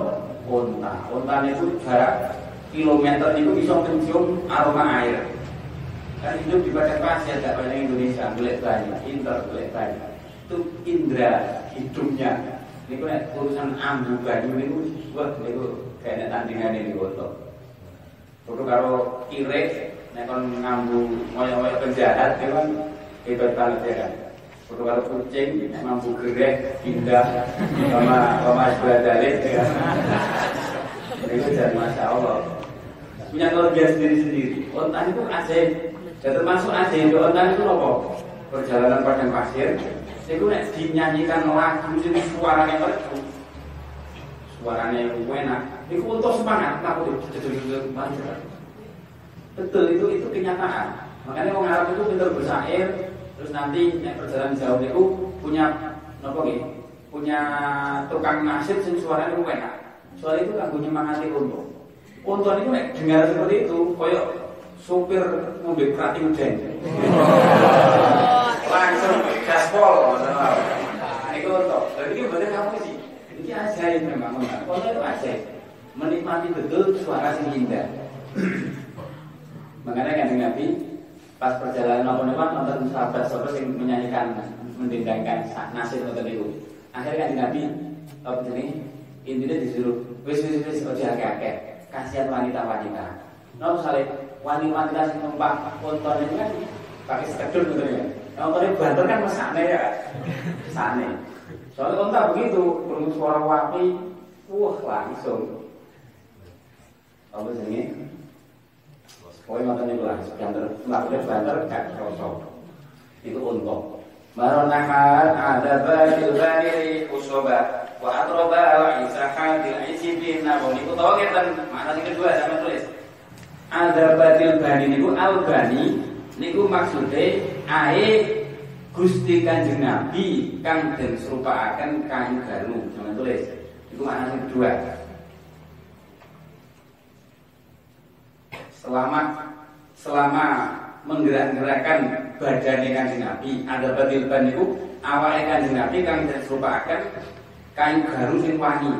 Onta. Onta itu jarak kilometer itu bisa mencium aroma air. Kan hidup di padang pasir, tidak banyak Indonesia, boleh banyak, inter boleh banyak. Itu indera hidupnya. Ini kan urusan ambu banyu ini, buat itu kayaknya tandingan ini foto. Foto kalau kire, nek kon ngambu moyo-moyo penjahat, itu kan hebat banget ya kan. Kalau kucing, mampu gereh, pindah, sama sama sebelah dalil, ya. Itu jadi masya Allah punya keluarga sendiri-sendiri. Onta itu asing. Dan termasuk asing itu onta itu apa? Perjalanan padang pasir. Itu nek dinyanyikan lagu sini suaranya merdu. Suaranya enak. Itu untuk semangat. Aku Betul itu itu kenyataan. Makanya orang Arab itu pintar bersair, Terus nanti nek perjalanan jauh niku punya nopo nggih? Punya tukang nasib sing suaranya enak. Suara itu kanggo nyemangati untu. Untu niku nek dengar seperti itu koyok supir mobil kerati udan. Langsung gaspol masalah. Niku untu. Jadi ini bener kamu sih. Ini ajaib memang. Untu itu ajaib. Menikmati betul suara sing indah. Makanya kan Nabi pas perjalanan nopo nopo nonton sahabat sahabat yang menyanyikan mendendangkan nasib nonton itu. Akhirnya kan Nabi apa ini intinya disuruh wis wis wis ojo akeh-akeh kasihan wanita-wanita. Nopo misalnya wanita-wanita yang numpak ponton itu kan pakai sekedul gitu ya. Nontonnya banter kan mesane ya. Mesane. Soalnya kontak begitu, berumur suara wapi, wah langsung. Apa sih Pokoknya ngoten niku lah, banter, mlakuke banter gak kroso. Itu untuk Maronahan ada badil badiri usoba wa atroba wa isahatil isibin. Nabung itu tau ngeten yang kedua sama tulis. Ada badil bani niku al bani niku maksudnya ae Gusti Kanjeng Nabi kang den serupakaken kayu garu sama tulis. Mana yang kedua selama selama menggerak-gerakkan badan kanjeng Nabi ada batil ban itu awalnya kanjeng Nabi kang diserupakan kain garu sing wangi.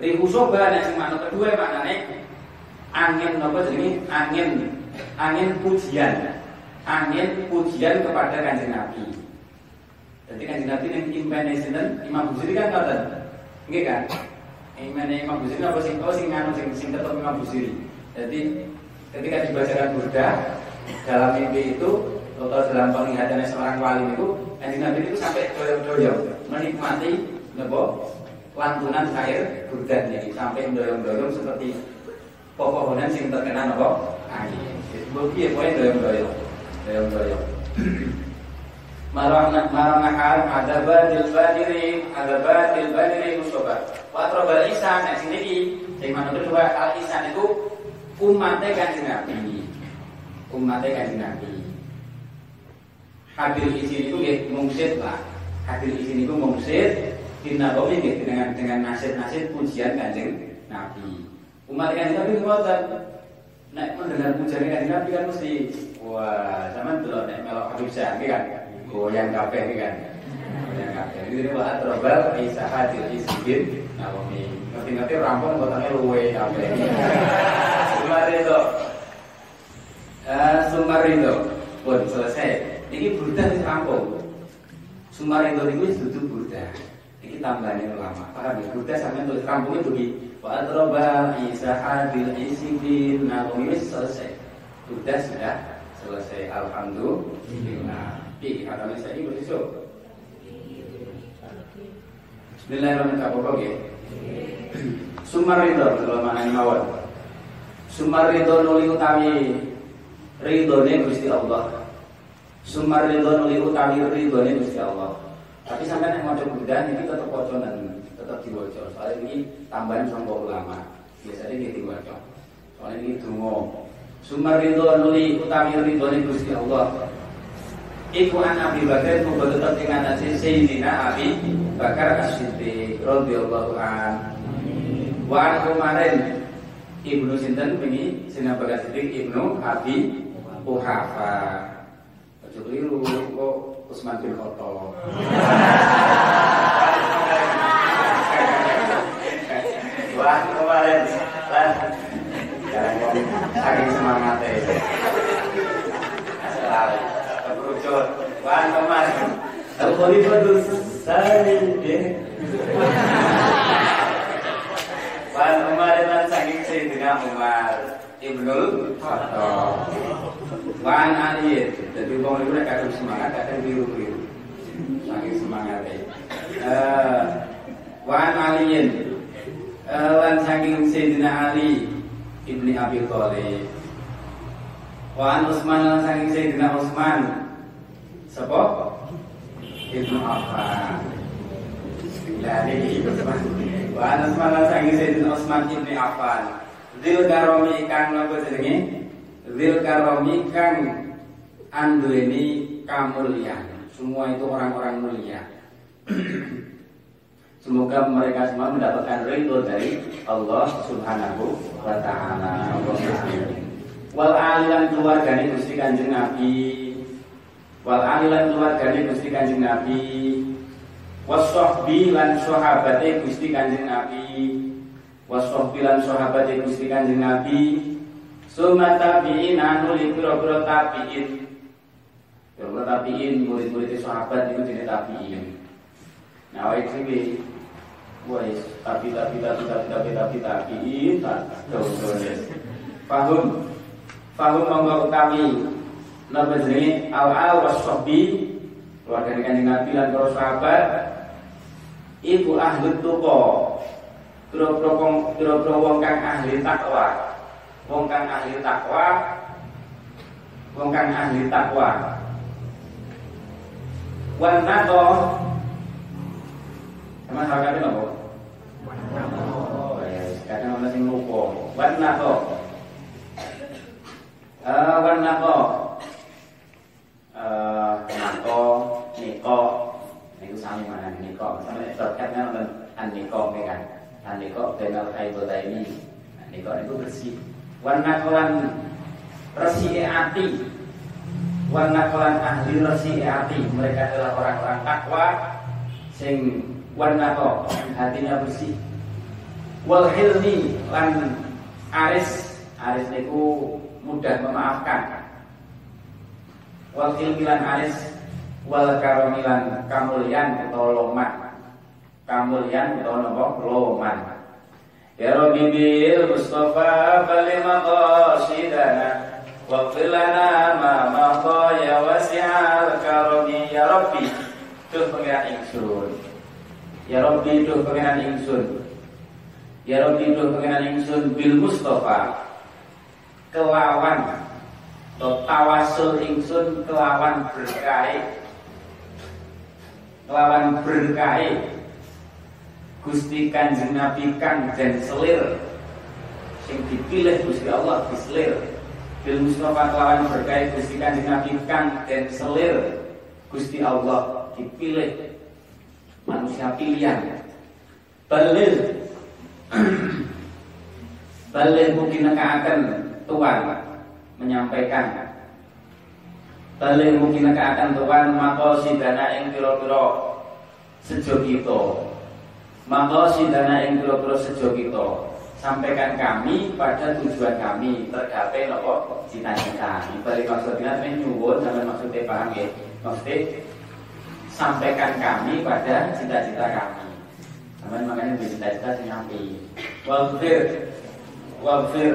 Rihu soba nek sing makna kedua maknane angin napa jenenge? Angin angin pujian. Angin pujian kepada kanjeng Nabi. Jadi kanjeng Nabi yang impene sinten? Imam Busiri kan ngoten. Nggih kan impene Imam Busiri apa sing oh sing nganu sing sing tetep Imam Busiri jadi ketika dibacakan burda dalam mimpi itu atau dalam penglihatannya seorang wali itu kanjeng Nabi itu sampai doyong-doyong menikmati nebo lantunan air burda ini sampai doyong-doyong seperti pepohonan yang terkena nebo angin. Bukti ya poin doyong-doyong, doyong-doyong. Marang marang ada badil badiri ada badil badiri musoba. Watro bal isan sini iki sing mana kedua al isan itu umatnya kanjeng Nabi. Umatnya kanjeng Nabi. Hadir izin itu ya mungsit lah. Hadir izin itu mungsit dinabawi ya dengan dengan nasib-nasib pujian kanjeng Nabi. Umat kanjeng Nabi ngoten. Nek mendengar pujian kanjeng Nabi kan mesti wah, zaman dulu nek melok Habib Syah kan goyang kabeh kan. Goyang kabeh. Ini wa atrobal isa hadir izin nabawi. Ngerti-ngerti rampung botolnya luwe kabeh. Sumarindo. Uh, Sumarindo pun selesai. Ini burda wis rampung. Sumarindo itu duduk burda. Ini tambahannya ulama. Paham ya? Burda sampai tulis rampungnya begini. Wa atroba isa hadil isibin nabawi selesai. Burda sudah selesai. Alhamdulillah. Ih, kata saya ini bersisuk. Bismillahirrahmanirrahim. Ya. Sumar itu kalau mana mawon. Utawi ridhone Gusti Allah. Sumar ridho nuli utawi ridhone Gusti Allah. Tapi sampai yang maca Buddha ini tetap waconan, tetap diwaca. Soalnya ini tambahan sama ulama. Biasanya ini diwaca. Soalnya ini dungo. Sumar ridho nuli utawi ridhone Gusti Allah. Iku an Abi Bakar tetap dengan Sayyidina Abi Bakar As-Siddiq radhiyallahu an. Wa an Umarin Ibnu Sinten ini Sayyidina Bakar Siddiq Ibnu Abi Uhafa. Ojo keliru kok Usman bin Khattab. Wah kemarin lah saking semangatnya. Asal kerucut. Wah kemarin. Al Sani deh. Wah kemarin kan saking Sayyidina Umar Ibnul Khattab. Wan Ali, jadi wong itu nek kadang semangat, kadang biru-biru. Saking semangatnya. Eh, Wan Ali, lan saking Sayyidina Ali ibni Abi Thalib. Wan Utsman lan saking Sayyidina Utsman. Sapa? Ibnu Affan. Dari Utsman. Wan Utsman lan saking Sayyidina Utsman ibni Affan. Dil karomi kang napa jenenge? Zil karomi kang anduweni kamulyan semua itu orang-orang mulia. Semoga mereka semua mendapatkan ridho dari Allah Subhanahu wa taala. Wal alilan keluargane Gusti Kanjeng Nabi. Wal alilan keluargane Gusti Kanjeng Nabi. Wasahbi lan sahabate Gusti Kanjeng Nabi. Wasahbi lan sahabate Gusti Kanjeng Nabi. Sumata tabi'in anu li pira-pira tabi'in. Pira-pira tabi'in murid-murid sahabat itu jenis tabi'in. Nah, itu sih Wes, tapi tapi tapi tapi tapi tapi tapi tak Fahum, fahum monggo utami Napa jenenge? Al al wasobi keluarga kanjeng Nabi lan para sahabat. Ibu ahli tuko kira-kira wong kira-kira wong kang ahli takwa. Wong kang ahli takwa. Wong kang ahli takwa. Wan nato Emang hakane nopo? Oh, ya, kadang ana sing lupa. Wan nato. Eh, wan nato. Eh, nato, niko, niku sami mana niko. Sampe terkatnya nonton an niko kan. An niko benal kaibota ini. Niko itu bersih. Wan nakolan resi ati. Wan nakolan ahli resi ati. Mereka adalah orang-orang takwa sing warna to hatinya bersih. Wal hilmi lan aris. Aris niku mudah memaafkan. Wal hilmi lan aris. Wal karomilan kamulian atau loman kamulian atau nopo? Loman Bil Mustafa bali maqasidana Waghfir lana ma maqa ya wasi'al karami Ya Rabbi Tuh pengiran ingsun. Ya Rabbi duh pengenan ingsun. Ya Rabbi duh pengenan ingsun bil Mustafa. Kelawan. Atau tawasul ingsun kelawan berkai kelawan berkai Gusti Kanjeng Nabi kang dan selir. Sing dipilih Gusti Allah diselir. Bil Mustafa kelawan berkai Gusti Kanjeng Nabi kang dan selir. Gusti Allah dipilih. Manusia pilihan. Balil balil mungkin akan Tuhan menyampaikan. Balil mungkin akan Tuhan maka sidana yang piro-piro sejo kita maka sidana yang piro-piro sejo kita sampaikan kami pada tujuan kami tercapai nopo cita-cita balik maksudnya nyuwun sama maksudnya paham ya maksudnya sampaikan kami pada cita-cita kami. Sampai makanya cita-cita nyampi. Wafir, wafir.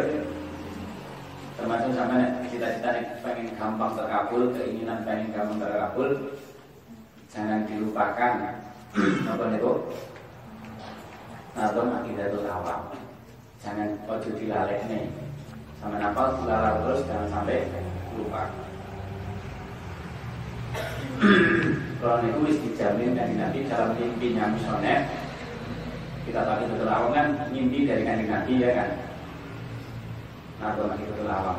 Termasuk sampai cita-cita pengen gampang terkabul, keinginan pengen gampang terkabul, jangan dilupakan. Apa itu? Nato akidatul awam. Jangan ojo nih. Sama apa dilalak terus jangan sampai lupa. Kalau itu wis dijamin dari Nabi dalam mimpinya misalnya kita tahu betul awam kan mimpi dari kanjeng Nabi ya kan. Kalau kita betul awam,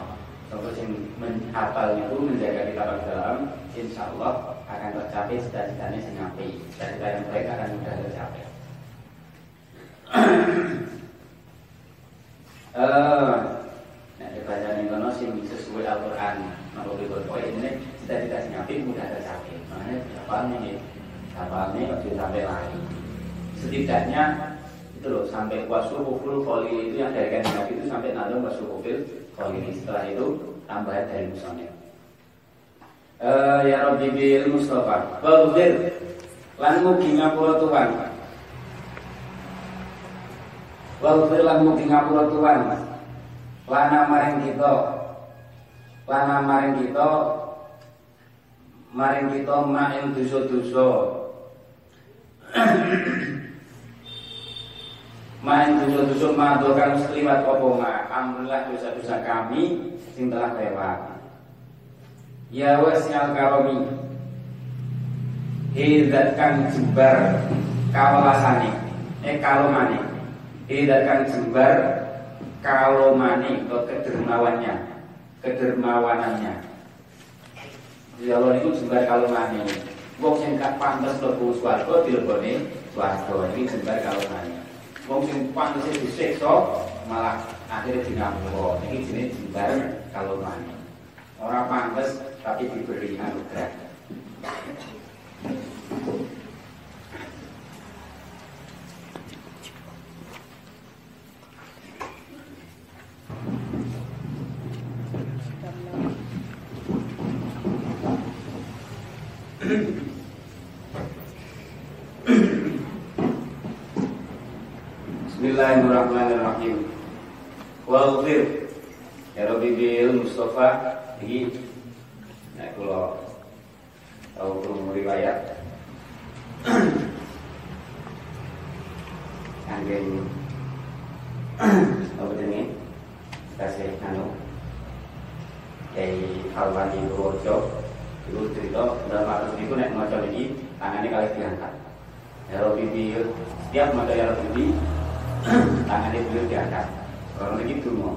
terus yang menghafal itu menjaga kita dalam, insya Allah akan tercapai cita-citanya sing nabi. Cita-cita yang baik akan mudah tercapai. Eh, nah sesuai ini mudah makanya nih waktu sampai setidaknya itu loh sampai wasufuful koli itu yang dari kajian nabi itu sampai nadom wasufufil koli setelah itu tambahan dari musonnya uh, ya Rabbi bil Mustafa Baghfir lan mugi ngapura Tuhan Baghfir lan mugi ngapura Tuhan lana maring kita lana maring kita maring kita main dosa-dosa. Main dosa-dosa madokan sekliwat apa ma alhamdulillah dosa-dosa kami sing telah lewat. Ya wasial karomi hidat kang jembar kawalasane eh kalomane hidat kang jembar kalomane atau kedermawannya kedermawanannya. Di Allah itu jembar kalau mani. Wong sing gak pantes mlebu swarga dilebone swarga. Iki jembar kalonane wong sing pantes disiksa malah akhirnya dinamuro iki jenenge jembar kalonane ora pantes tapi diberi anugerah Bismillahirrahmanirrahim. Walfir Ya Rabbi bil Mustafa Ini Nah kalau Tahu kurung riwayat. Angin Apa ini Kasih anu. Dari Alwani Purwojo Itu cerita Dalam atas itu Nek macam ini Tangannya kali diangkat. Ya Rabbi Setiap mata Ya Rabbi tangannya beliau diangkat orang lagi dungo.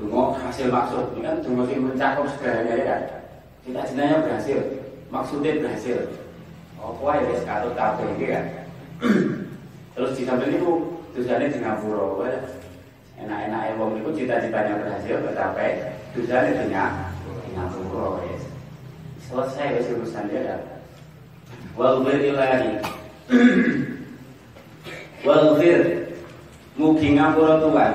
Dungo hasil maksud. Ini kan dungo yang mencakup segalanya ya kan? Kita jenayah berhasil. Maksudnya berhasil. Oh wah ya sekatut kabeh ini kan terus di samping itu tujuannya di ngapura. Enak-enak wong itu cita-citanya berhasil tercapai tujuannya di ngapura ya selesai wes urusan dia kan wal ilahi Walfir Mugi ngapura Tuhan.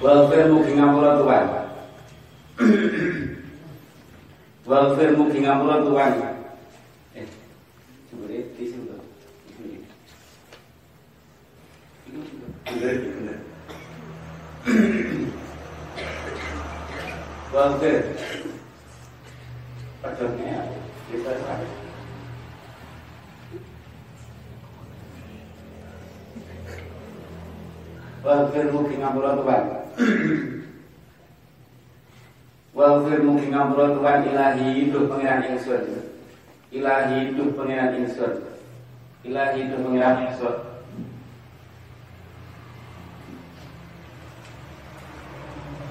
Walfir mugi ngapura Tuhan. Walfir mugi ngapura Tuhan. Eh, deh, tisu tuh. Bener, bener. Walfir Perjuangnya Bisa sekali Wafir mugi ngapura Tuhan. Wafir mugi ngapura Tuhan ilahi hidup pengiran ingsun. Ilahi hidup pengiran ingsun. Ilahi hidup pengiran ingsun.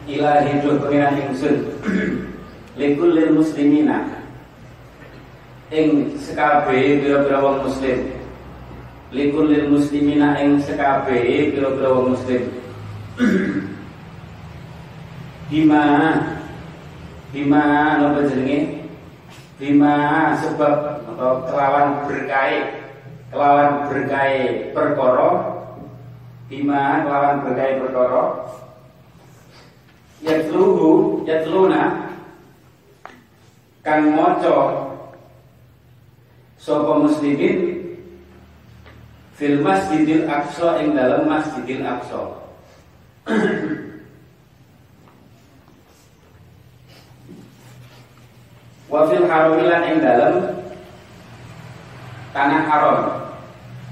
Ilahi hidup pengiran Likul lil muslimina. Ing sekabe bira-bira wong muslim likul lil muslimina ing sekabehe pira-pira wong muslim. Bima bima napa jenenge? Bima sebab atau kelawan berkai kelawan berkai perkara. Bima kelawan berkai perkara. Yatluhu yatluna kang maca sapa muslimin fil masjidil aqsa ing dalam masjidil aqsa. Wa fil haramilan ing dalam tanah haram.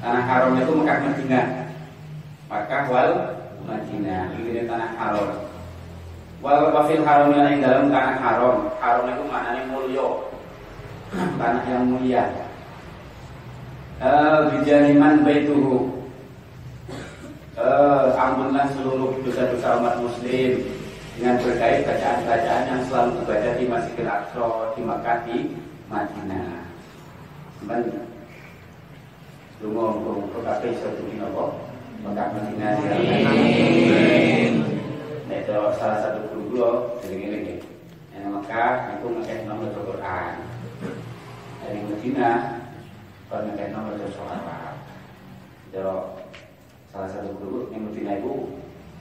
Tanah haram itu Mekah Madinah. Mekah wal Madinah. Ini tanah haram. Wal wafil haramilan ing dalam tanah haram. Haram itu maknanya mulia. Tanah yang mulia bijaniman baituhu uh, ampunlah seluruh dosa-dosa umat muslim dengan berkait bacaan-bacaan yang selalu dibaca di Masjidil Aqsa di Makkah di Madinah. Sampai Dungo muga kabeh iso dugi napa Makkah Madinah. Amin. Nek salah satu guru kula jenenge Yang Makkah itu ngekeh nomor Quran. Dari Madinah penelitian baca sholawat jadi salah satu guru yang Medina itu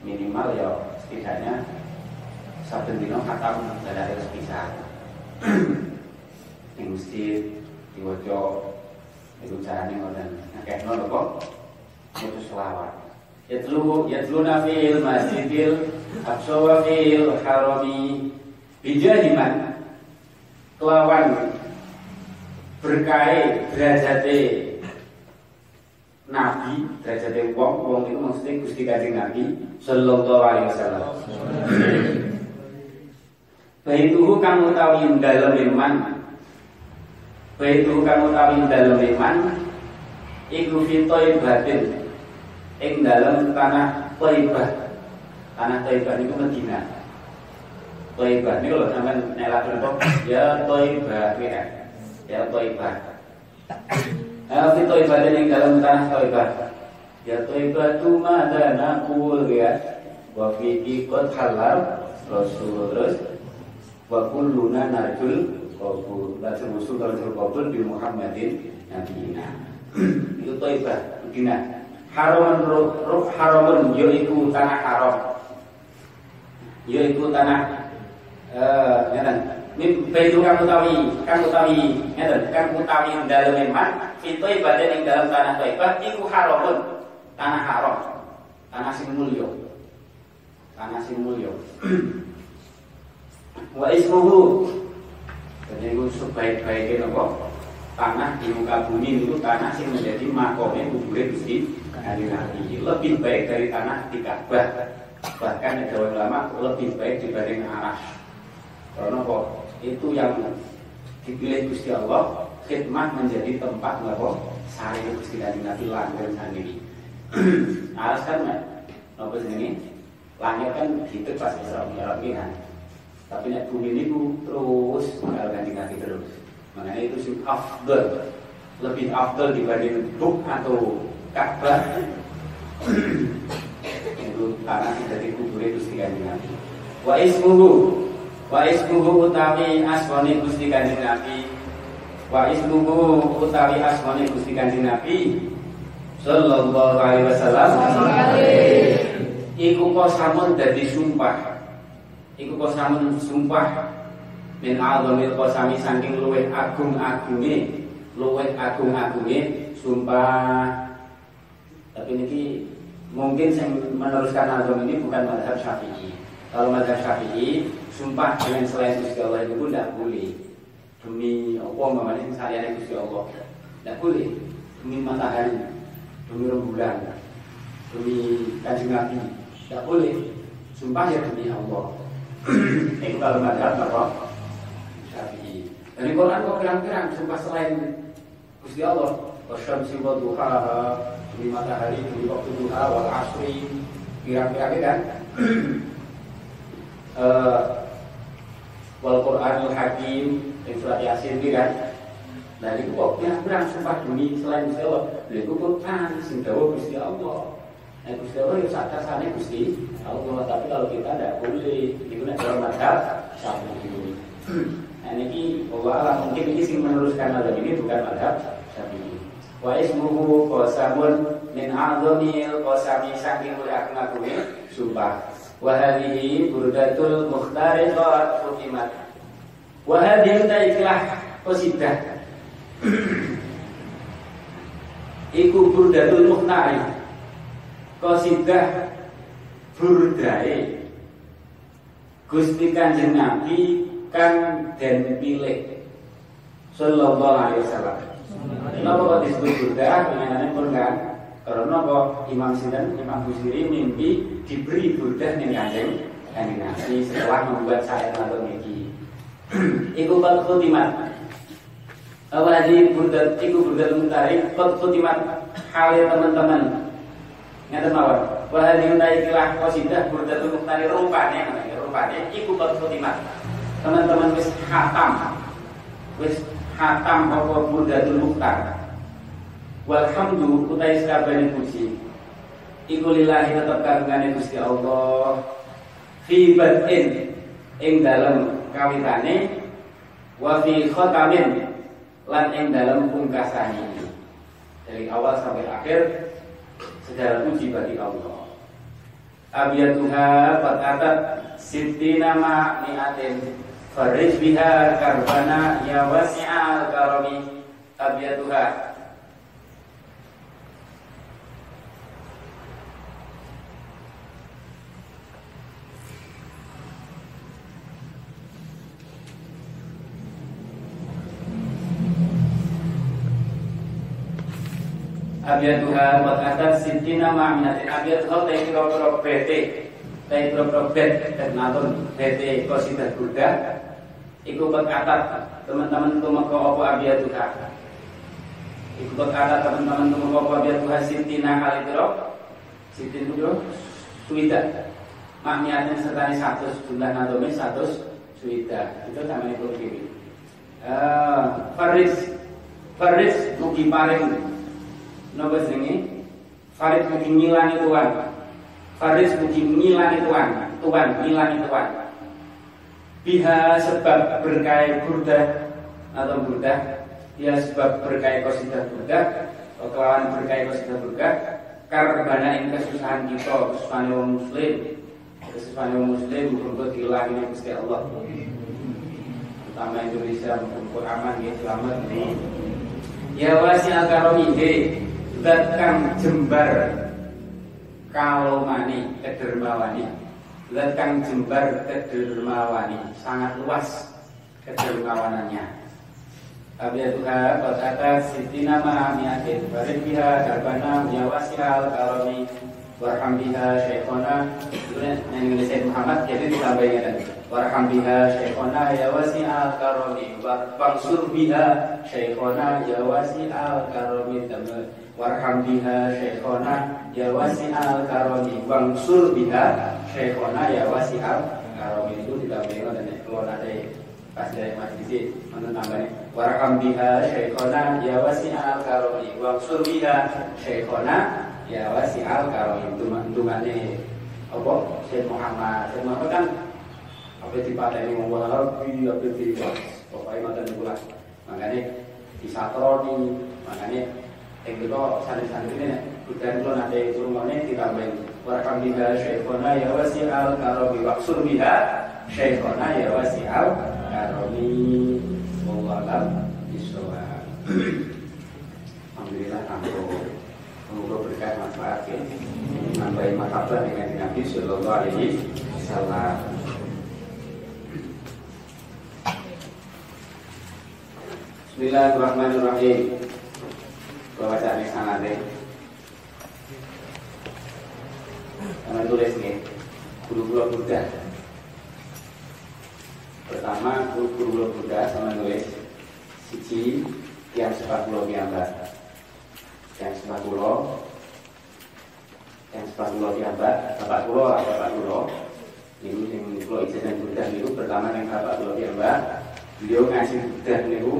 minimal ya setidaknya satu dino khatam dari sepisah di masjid di wajah itu caranya ngoten akeh ngono kok. Itu selawat. Yatlu yatluna fil masjidil aqsa harami. Bijahiman. Kelawan berkait derajate Nabi, derajate wong, wong itu maksudnya Gusti Kanjeng Nabi sallallahu alaihi wasallam. Baituhu kang utawi dalem iman. Baituhu kang utawi dalem iman iku fitoi batin ing dalam tanah Thaibah. Tanah Thaibah itu Madinah. Toibah ini kalau sampai nelak apa? Ya Toibah ya. Ya Toibah. Nah, di Toibah yang dalam tanah Toibah. Ya Toibah tu madana kul ya. Wa fi halal Rasul terus wa kulluna narjul qabul. Rasul Rasul narjul qabul bi Muhammadin nabiyina. Itu Toibah, Medina. Haramun ruh haramun yaitu tanah haram. Yaitu tanah eh ngeten Baitu kang utawi kang utawi ngeten kang utawi dalem man itu ibadah ing dalam tanah Taibah iku haramun. Tanah haram. Tanah sing tanah sing wa ismuhu. Jadi itu sebaik-baiknya nopo tanah di muka bumi itu tanah sing menjadi makomnya kubure Gusti Kanjeng Nabi. Lebih baik dari tanah di Ka'bah. Bahkan ada ulama lebih baik dibanding arah karena kok itu yang dipilih Gusti Allah khidmat menjadi tempat nopo sari Gusti Kanjeng Nabi langgeng sendiri. Alas kan nopo sini langit kan gitu pas Mi'raj kan. Tapi nek bumi ini terus kalau Kanjeng Nabi terus. Makanya itu sih afdal lebih afdal dibanding buk atau Ka'bah itu tanah dari kubur itu Gusti Kanjeng Nabi. Wa ismuhu Wa ismuhu utawi asmane Gusti Kanjeng Nabi. Wa ismuhu utawi asmane Gusti Kanjeng Nabi sallallahu alaihi wasallam. Iku kok samun dadi sumpah. Iku kok samun sumpah min azamil qasami saking luwih agung-agunge, luwih agung-agunge sumpah. Tapi ini mungkin yang meneruskan azam ini bukan madhab syafi'i. Kalau madhab syafi'i sumpah dengan selain Gusti Allah itu pun tidak boleh. Demi apa namanya saya Gusti Allah. Tidak boleh. Demi matahari. Demi rembulan. Demi kanjeng Nabi tidak boleh. Sumpah ya demi Allah. Itu kalau madhab apa Syafi'i dari Quran kok pirang-pirang sumpah selain Gusti Allah? Wasyamsi wa duhaha demi matahari demi waktu duha wal asri. Pirang-pirang kan uh, wal Qur'anul Hakim surat Yasin ini kan. Nah itu kok pirang-pirang sumpah demi selain Gusti Allah. Lha iku Quran sing dawuh Gusti Allah. Nah Gusti Allah ya sadar sana Gusti Allah. Tapi kalau kita tidak boleh Itu nek dalam madhab Syafi'i Nah ini Allah mungkin ini sing meneruskan madhab ini bukan madhab Syafi'i Wa ismuhu qasamun min a'zamil qasami saking aku sumpah Wahadihi burdatul mukhtariqat hukimat. Wahadihi ikhlah qasidah Iku burdatul mukhtari Qasidah burdai. Gusti Kanjeng Nabi kan dan pilih. Sallallahu alaihi wasallam. Kenapa kok disebut burdah? Pengenannya pun kan karena kok Imam Sinten, Imam Busiri mimpi diberi budah ning kanjeng kanjeng Nabi setelah membuat saya atau miki. Iku kot khutimat. Awadi budat, iku budat mutari kot khutimat halil teman-teman. Ngeten mawon. Wahadi undai ikilah qasidah budat mutari rupane rupane iku kot khutimat. Teman-teman wis hatam. Wis hatam apa budatul mukhtar Walhamdu utai sakabehane puji. Iku lillahi tetep kagungane Gusti Allah. Fi batin ing dalem kawitane wa fi khatamin lan ing dalem pungkasane. Dari awal sampai akhir segala puji bagi Allah. Abiyatuha fatatat sittina ma mi'atin Farij biha karbana ya wasi'al karami Abiyatuha Abiyatuha wa katat sintina ma'minatin Abiyatuha ta'i kira-kira bete Ta'i kira-kira bet Natun bete kosidah Buddha Iku berkatat Teman-teman itu maka apa abiyatuha Iku berkatat teman-teman itu maka apa abiyatuha Sintina kali kira Sintin itu Suwida. Makniatin serta satu jumlah nadome satu suida itu sama itu kiri uh, Faris. Faris mugi paring nopo jenenge? Faris mugi ngilangi tuan. Faris mugi ngilangi tuan. Tuan ngilangi tuan. Biha sebab berkait burda atau burda ya sebab berkait kosidah burda kelawan berkait kosidah burda karena ini kesusahan kita kesusahan muslim. Kesusahan muslim berbuat ini Gusti Allah. Terutama Indonesia berkumpul aman ya selamat. Ya wasi al datang jembar kalomani kedermawani. Datang jembar kedermawani. Sangat luas kedermawanannya. Abiyatuha kata siti nama miatin Barik biha darbana ya wasial karami Warham biha syekhona. Yang Sayyid Muhammad jadi ditambahin tadi Warham biha syekhona ya wasial karami Wangsur biha syekhona ya wasial karami Warham biha syekhona ya wasial karami Wangsur biha syekhona ya wasial karami Itu ditambahin tadi Kalau ada pas dari majlis mana tambahnya warham biha syekhona ya wasi'al karoni wangsur biha syekhona ya wasi'al karoni dungannya apa? Syekh Muhammad. Syekh Muhammad kan apa ini ngomong lagi apa di pokoknya mantan bulan makanya di satroni makanya yang kita santri-santri ini dan kalau nanti turunannya ditambahin. Warham biha syekhona ya wasi'al karoni wangsur biha syekhona ya wasi'al karoni wawalam bisawab Alhamdulillah ampun Semoga berkah manfaat ya. Nambahin mahabbah dengan Nabi Sallallahu Alaihi Wasallam. Bismillahirrahmanirrahim Bacaan yang sangat deh. Karena tulis nih. Guru-guru Buddha. Pertama, guru-guru Buddha sama nulis Siji, yang sepak pulau piyambak Yang sepak pulau Yang sepak pulau piyambak Bapak pulau, bapak pulau Ini yang pulau ijazah Buddha itu Pertama yang bapak pulau piyambak Beliau ngasih Buddha itu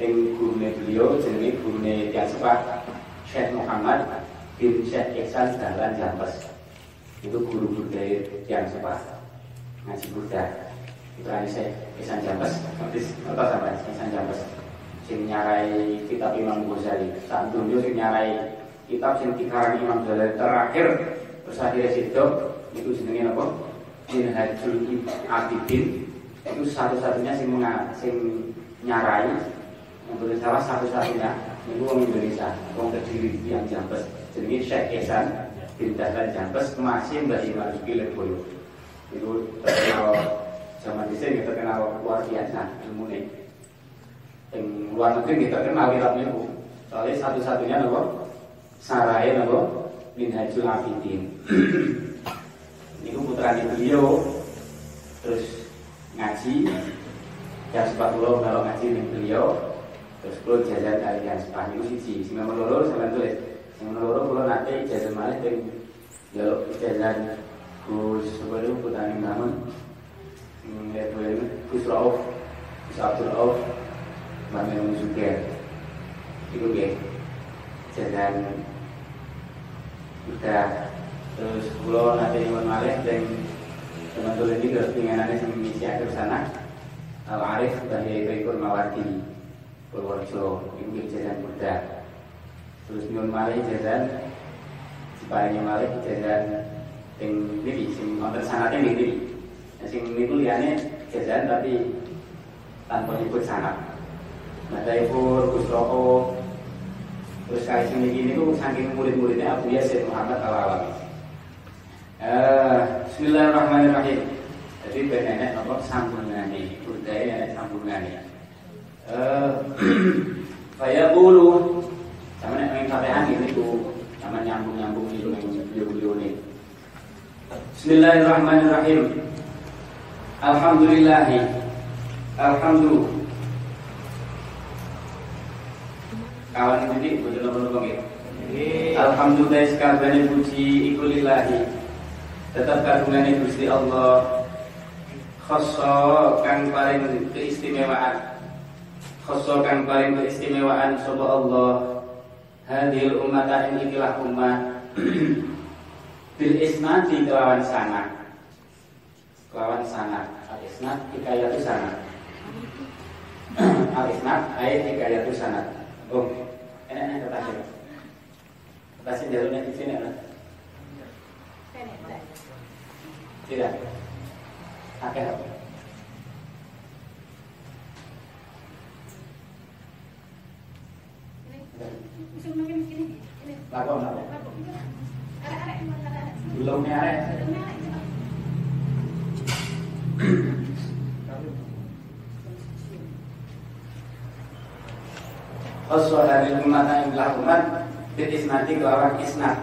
Yang gurunya beliau, jenis gurunya yang sepak Syekh Muhammad bin Syekh Ihsan Dahlan Jambes Itu guru Buddha yang sepak Ngasih Buddha itu saya Isan Jambes Ngerti apa sampai Isan Jambes sing nyarai kitab Imam Ghazali. Saat dulu sing nyarai kitab sing dikarang Imam Ghazali terakhir terus akhirnya situ itu jenenge apa? Minhajul Abidin itu satu-satunya sing sing nyarai untuk salah satu-satunya itu orang Indonesia orang terdiri yang Jambes. Jadi Syekh Esan bin Jambes masih Mbak Imam Leboyo itu terkenal zaman di sini kita kenal luar biasa ilmu ini yang luar negeri kita kenal kitab niku soalnya satu-satunya nopo sarai nopo minhajul abidin. Ini putra beliau. Terus ngaji. Jam sepat pulau kalau ngaji nih beliau terus pulau jajan jam sepat itu siji. Sing nomor loro sampean tulis. Sing nomor loro pulau nanti jajan malih teng jaluk jajan Gus sebelum putani bangun melihat beliau Gus Rauf. Gus Abdul Rauf. Memun Zuger itu ya jalan udah terus pulau nanti Iwan Malih dan teman-teman ini terus pinginannya sama misi akhir sana. Al Arif dan Yaitu Ikut Mawardi Purworejo itu jalan Buddha terus Iwan Malih jalan Ciparingnya Malih jalan yang ini sing nonton sanatnya ini Nah, sing niku liyane jajan tapi tanpa nyebut sangat. Nah, Daifur, Kusroko, terus kali sing niki niku saking murid-muridnya Abu Yasir Muhammad Al Alami. Uh, Bismillahirrahmanirrahim. Jadi benenek apa sambungane, budaya nenek sambungane. Eh, saya bulu sama main Fatihah ini tuh sama nyambung-nyambung itu yang beliau-beliau ini. Bismillahirrahmanirrahim. Alhamdulillahi. Alhamdulillah Kawan ini betul betul bang ya? Alhamdulillah sekalian puji ikulillahi tetap kagungan Gusti Allah. Khoso kang paling keistimewaan khoso kang paling keistimewaan sapa Allah umat ing ikilah umat bil isnadi kelawan sangat kelawan sangat al isnad hikayatu sangat al isnad ayat hikayatu sangat oh enak enak kertasnya kertasnya jalurnya di sini lah tidak. Akeh apa? Lapor, lapor. Belum arek. Khoswa dari umat yang umat Fit isnati kelawan isnat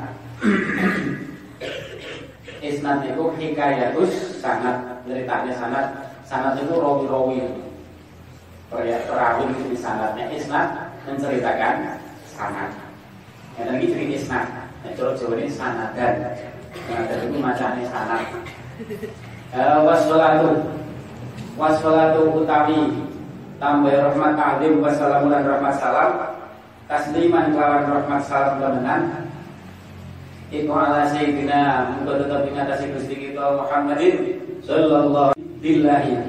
isnad. Itu hikayatus sangat ceritanya sangat sangat itu rawi-rawi. Perawi di sanatnya isnad menceritakan sangat yang lagi cerita isnad jawa ini sanat dan nah dari itu macamnya sanat uh, wassalatu. Wassalatu utawi tambah rahmat ta'zim wassalamu dan rahmat salam. Tasliman kelawan rahmat salam temenan. Iku ala sayyidina Muka tetap ingatasi Gusti kita Muhammadin Sallallahu billahi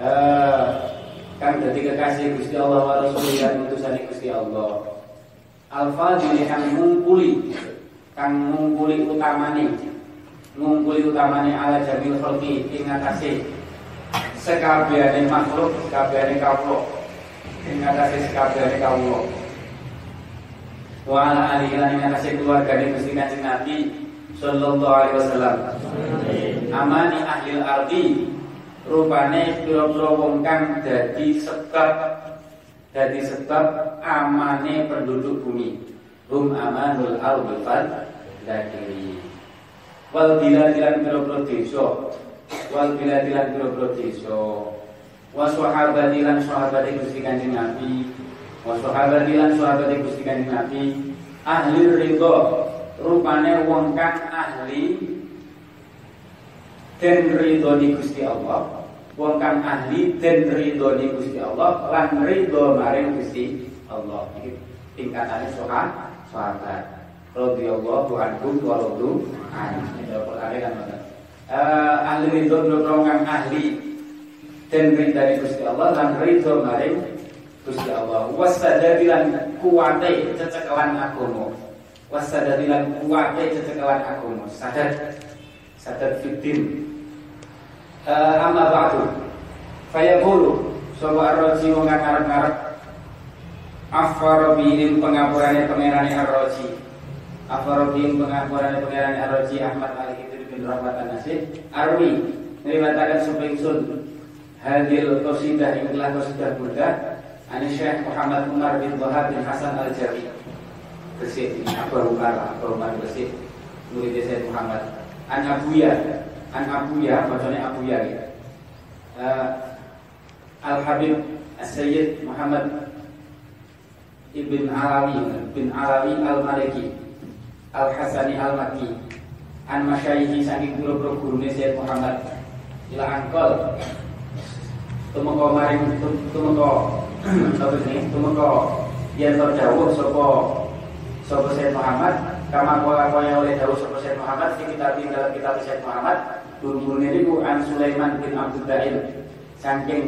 uh, Kang jadi kekasih Gusti Allah wa Rasulullah dan utusan Gusti Allah Al-Fadil kang mungkuli Kang mungkuli utamani Mungkuli utamani ala jamil khalqi Ingatasi Sekabiane makhluk Sekabiane kaulo Ingatasi sekabiane kaulo wa ala alihi lan ngatasi keluarga di Gusti Kanjeng Nabi sallallahu alaihi wasallam. Amani ahli ardi rupane pira-pira wong kang dadi sebab dadi sebab amane penduduk bumi. Rum amanul ardi fal lakiri. Wal biladilan pira-pira desa. Wal biladilan pira-pira desa. Wa sahabatilan sahabati Gusti Kanjeng Nabi wa sahabati lan sahabati Gusti Kanjeng Nabi ahli ridho rupane wong kang ahli den ridho di Gusti Allah wong kang ahli den ridho di Gusti Allah lan ridho maring Gusti Allah. Iki tingkatane sahabat sahabat. Radhiyallahu anhum wa radu an Qur'ane kan uh, ahli ridho wong kang ahli den ridho di Gusti Allah lan ridho maring Gusti Allah. Wasadadilan kuwate cecekelan agama wasadadilan kuwate cecekelan agama sadar sadar fitin uh, amma ba'du. Fayaqulu sapa arroji wong kang arep-arep afara bihin pengapurane pangerane arroji afara bihin pengapurane pangerane arroji Ahmad Ali bin Rahmat An-Nasir. Arwi ngriwataken sapa ingsun? Hadil qasidah ing telah qasidah burdah Ani Syekh Muhammad Umar bin Wahab bin Hasan Al-Jari. Bersih ini Abu Umar Abu Umar Bersih Murid Syekh Muhammad. An Abuya An Abuya Bacanya Abuya ya. Uh, Al-Habib As-Sayyid Muhammad Ibn Alawi Bin Alawi Al-Maliki Al-Hasani Al-Maki An Masyaihi Saking Guru-Guru Gurune Syekh Muhammad. Ila Angkol. Tumengko maring Tumengko. Satu ini tumeka yen to dawuh sapa sapa Sayyid Muhammad. Kama kala kaya oleh dawuh sapa Sayyid Muhammad di kitab dalam kitab Sayyid Muhammad ini niku an Sulaiman bin Abdul Daim. Saking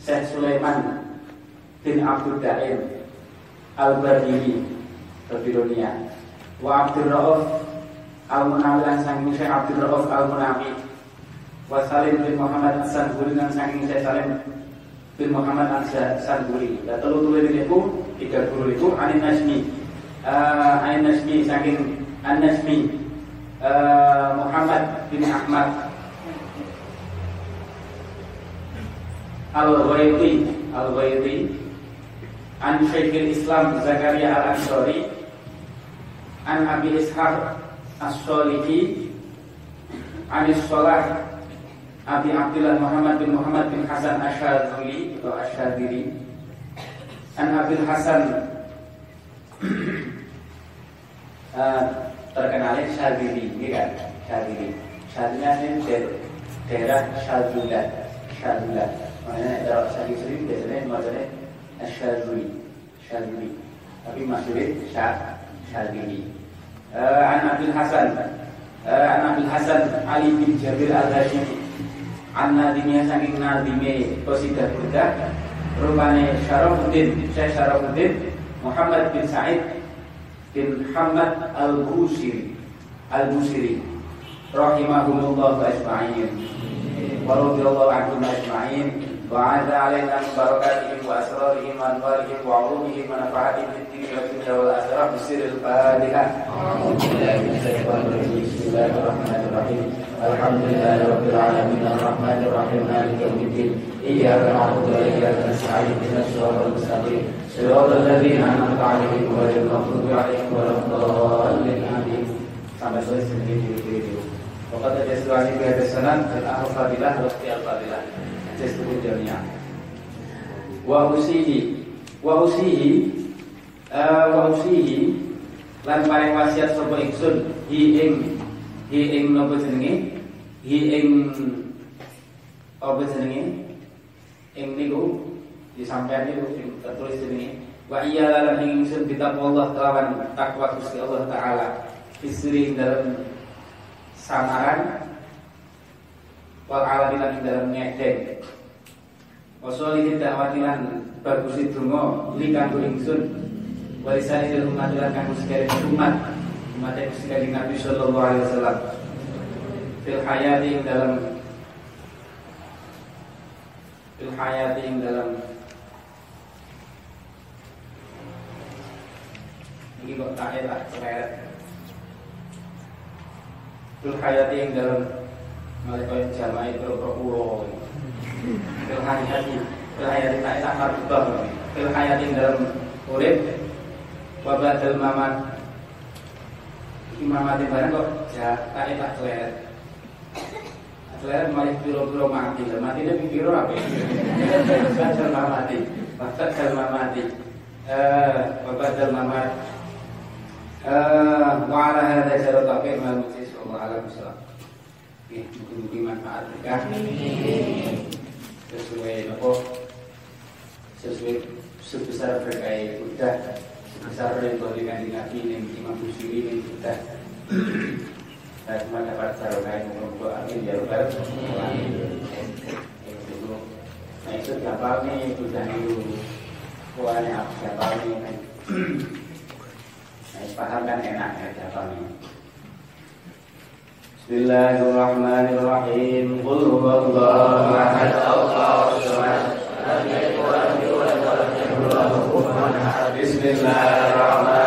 Syekh Sulaiman bin Abdul Daim Al-Bardini Babilonia. Wa Abdul Rauf Al-Munawi lan saking Syekh Abdul Rauf Al-Munawi. Wa Salim bin Muhammad As-Sanburi lan saking Syekh Salim bin Muhammad Al-Sanduri. Ya telu telu ini pun tiga guru itu Anin Nasmi, uh, Anin Nasmi saking An Nasmi uh, Muhammad bin Ahmad Al-Ghaiti Al-Ghaiti An Syekhul Islam Zakaria Al-Ansari An Abi Ishaq As-Solihi Anis Salah Abi Abdullah Muhammad bin Muhammad bin Hasan Asyadili atau Asyadiri An Abil Hasan uh, terkenalnya Syadili, ini kan? Syadili Syadilnya ini daerah Syadulat Syadulat makanya daerah Syadili biasanya maksudnya Syadili Syadili tapi maksudnya Syadili uh, An Abdul Hasan. Uh, An Abdul Hasan Ali bin Jabir al-Hashimi An nadimnya saking nadime Qasidah Burdah Rupanya Syarafuddin Syekh Syarafuddin Muhammad bin Sa'id bin Muhammad al-Busiri. al-Busiri rahimahumullah ajma'in. Wa radhiyallahu anhum ajma'in. Wa 'alaina barakatihim wa asrarihim wa anwarihim wa 'ulumihim wa fid wa akhirah. Iyyaka na'budu wa iyyaka nasta'in. Ihdinas siratal mustaqim. Siratal ladzina an'amta 'alaihim ghairil maghdubi 'alaihim waladdallin sampai selesai sendiri diri diri Pokoknya ada situasi biasa sanan dan al-fadilah roti al-fadilah. Jadi sebut dunia. Wa usihi wa usihi wa usihi lan paring wasiat sapa ingsun hi ing hi ing napa jenenge hi ing apa jenenge ing niku disampaikan niku sing tertulis jenenge wa iya lan ing ingsun Allah kelawan takwa Gusti Allah taala fisri dalam samaran wal alamilan ing dalam ngedeng wasolihin dakwatilan bagus donga li kanggo ingsun. Warisan dan umat lan kanggo sekali umat. Umat yang sekali Nabi sallallahu alaihi wasallam. Fil hayati ing dalam fil hayati ing dalam ini kok tak enak seleret fil ing dalam kaya jamai ulo fil hayati. Fil hayati tak enak marbutah fil ing dalam urip. Wabadal mamat. Imamat barang kok tak tak seleret seleret malah piro-piro mati mati ini piro apa? Badal mamati badal mamati eh wabadal mamat. Eh wa ala hadza jarat mal mujis wa ala muslim mungkin-mungkin manfaat berkah sesuai apa? Sesuai sebesar berkah udah besar yang berikan di Nabi yang Imam Busiri yang kita saya cuma dapat barokah yang menurut amin. Ya Rabbal Nah itu siapa nih sudah itu kuahnya apa siapa nih Nah paham kan enak ya siapa nih Bismillahirrahmanirrahim. Qul huwallahu ahad. Allahu samad lam yalid wa lam yulad wa lam yakul lahu kufuwan ahad Bismillahirrahmanirrahim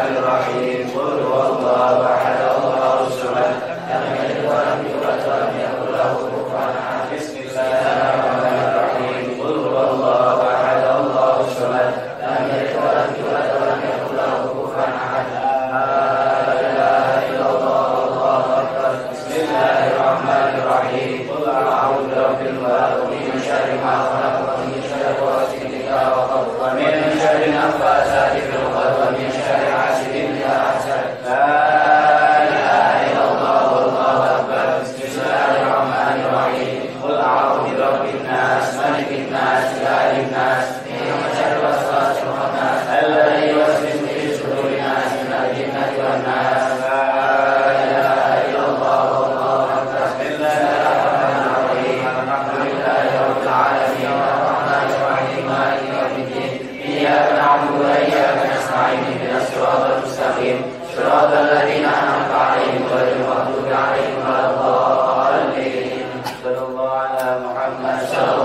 Muhammad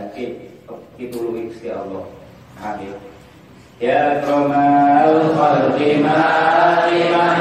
sakit Ibulu Iksi Allah. Amin. Ya Kromal Khalqi Ma'alimah